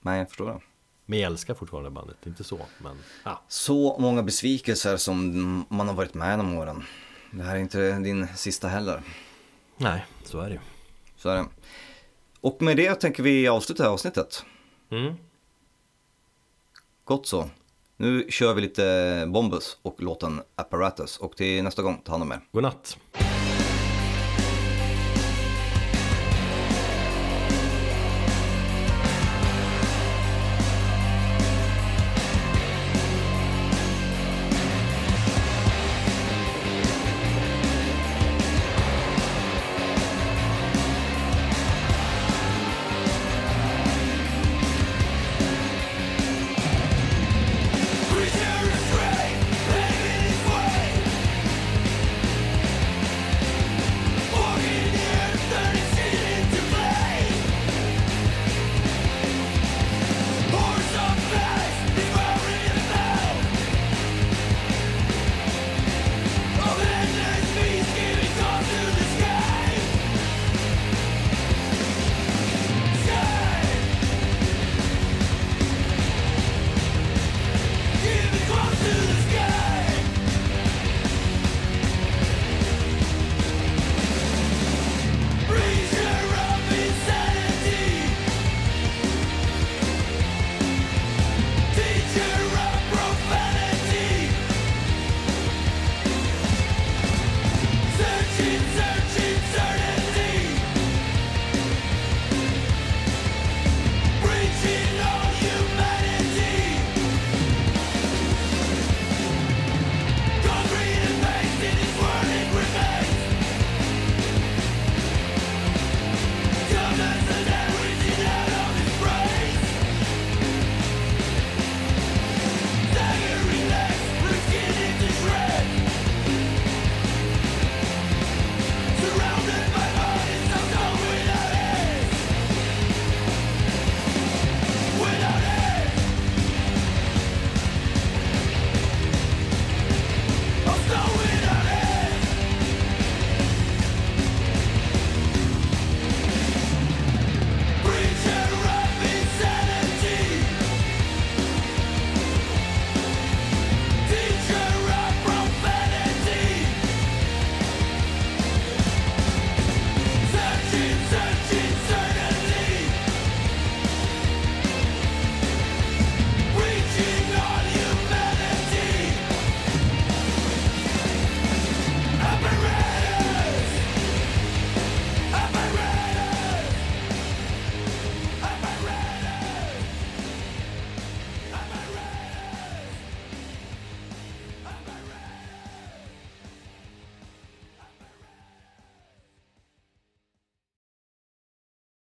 Nej, jag förstår det. Men jag älskar fortfarande bandet, inte så men ja. Så många besvikelser som man har varit med genom åren. Det här är inte din sista heller. Nej, så är det ju Så är det. Och med det tänker vi avsluta det här avsnittet. Mm. Gott så. Nu kör vi lite Bombus och låten Apparatus och till nästa gång, ta hand om er. Godnatt!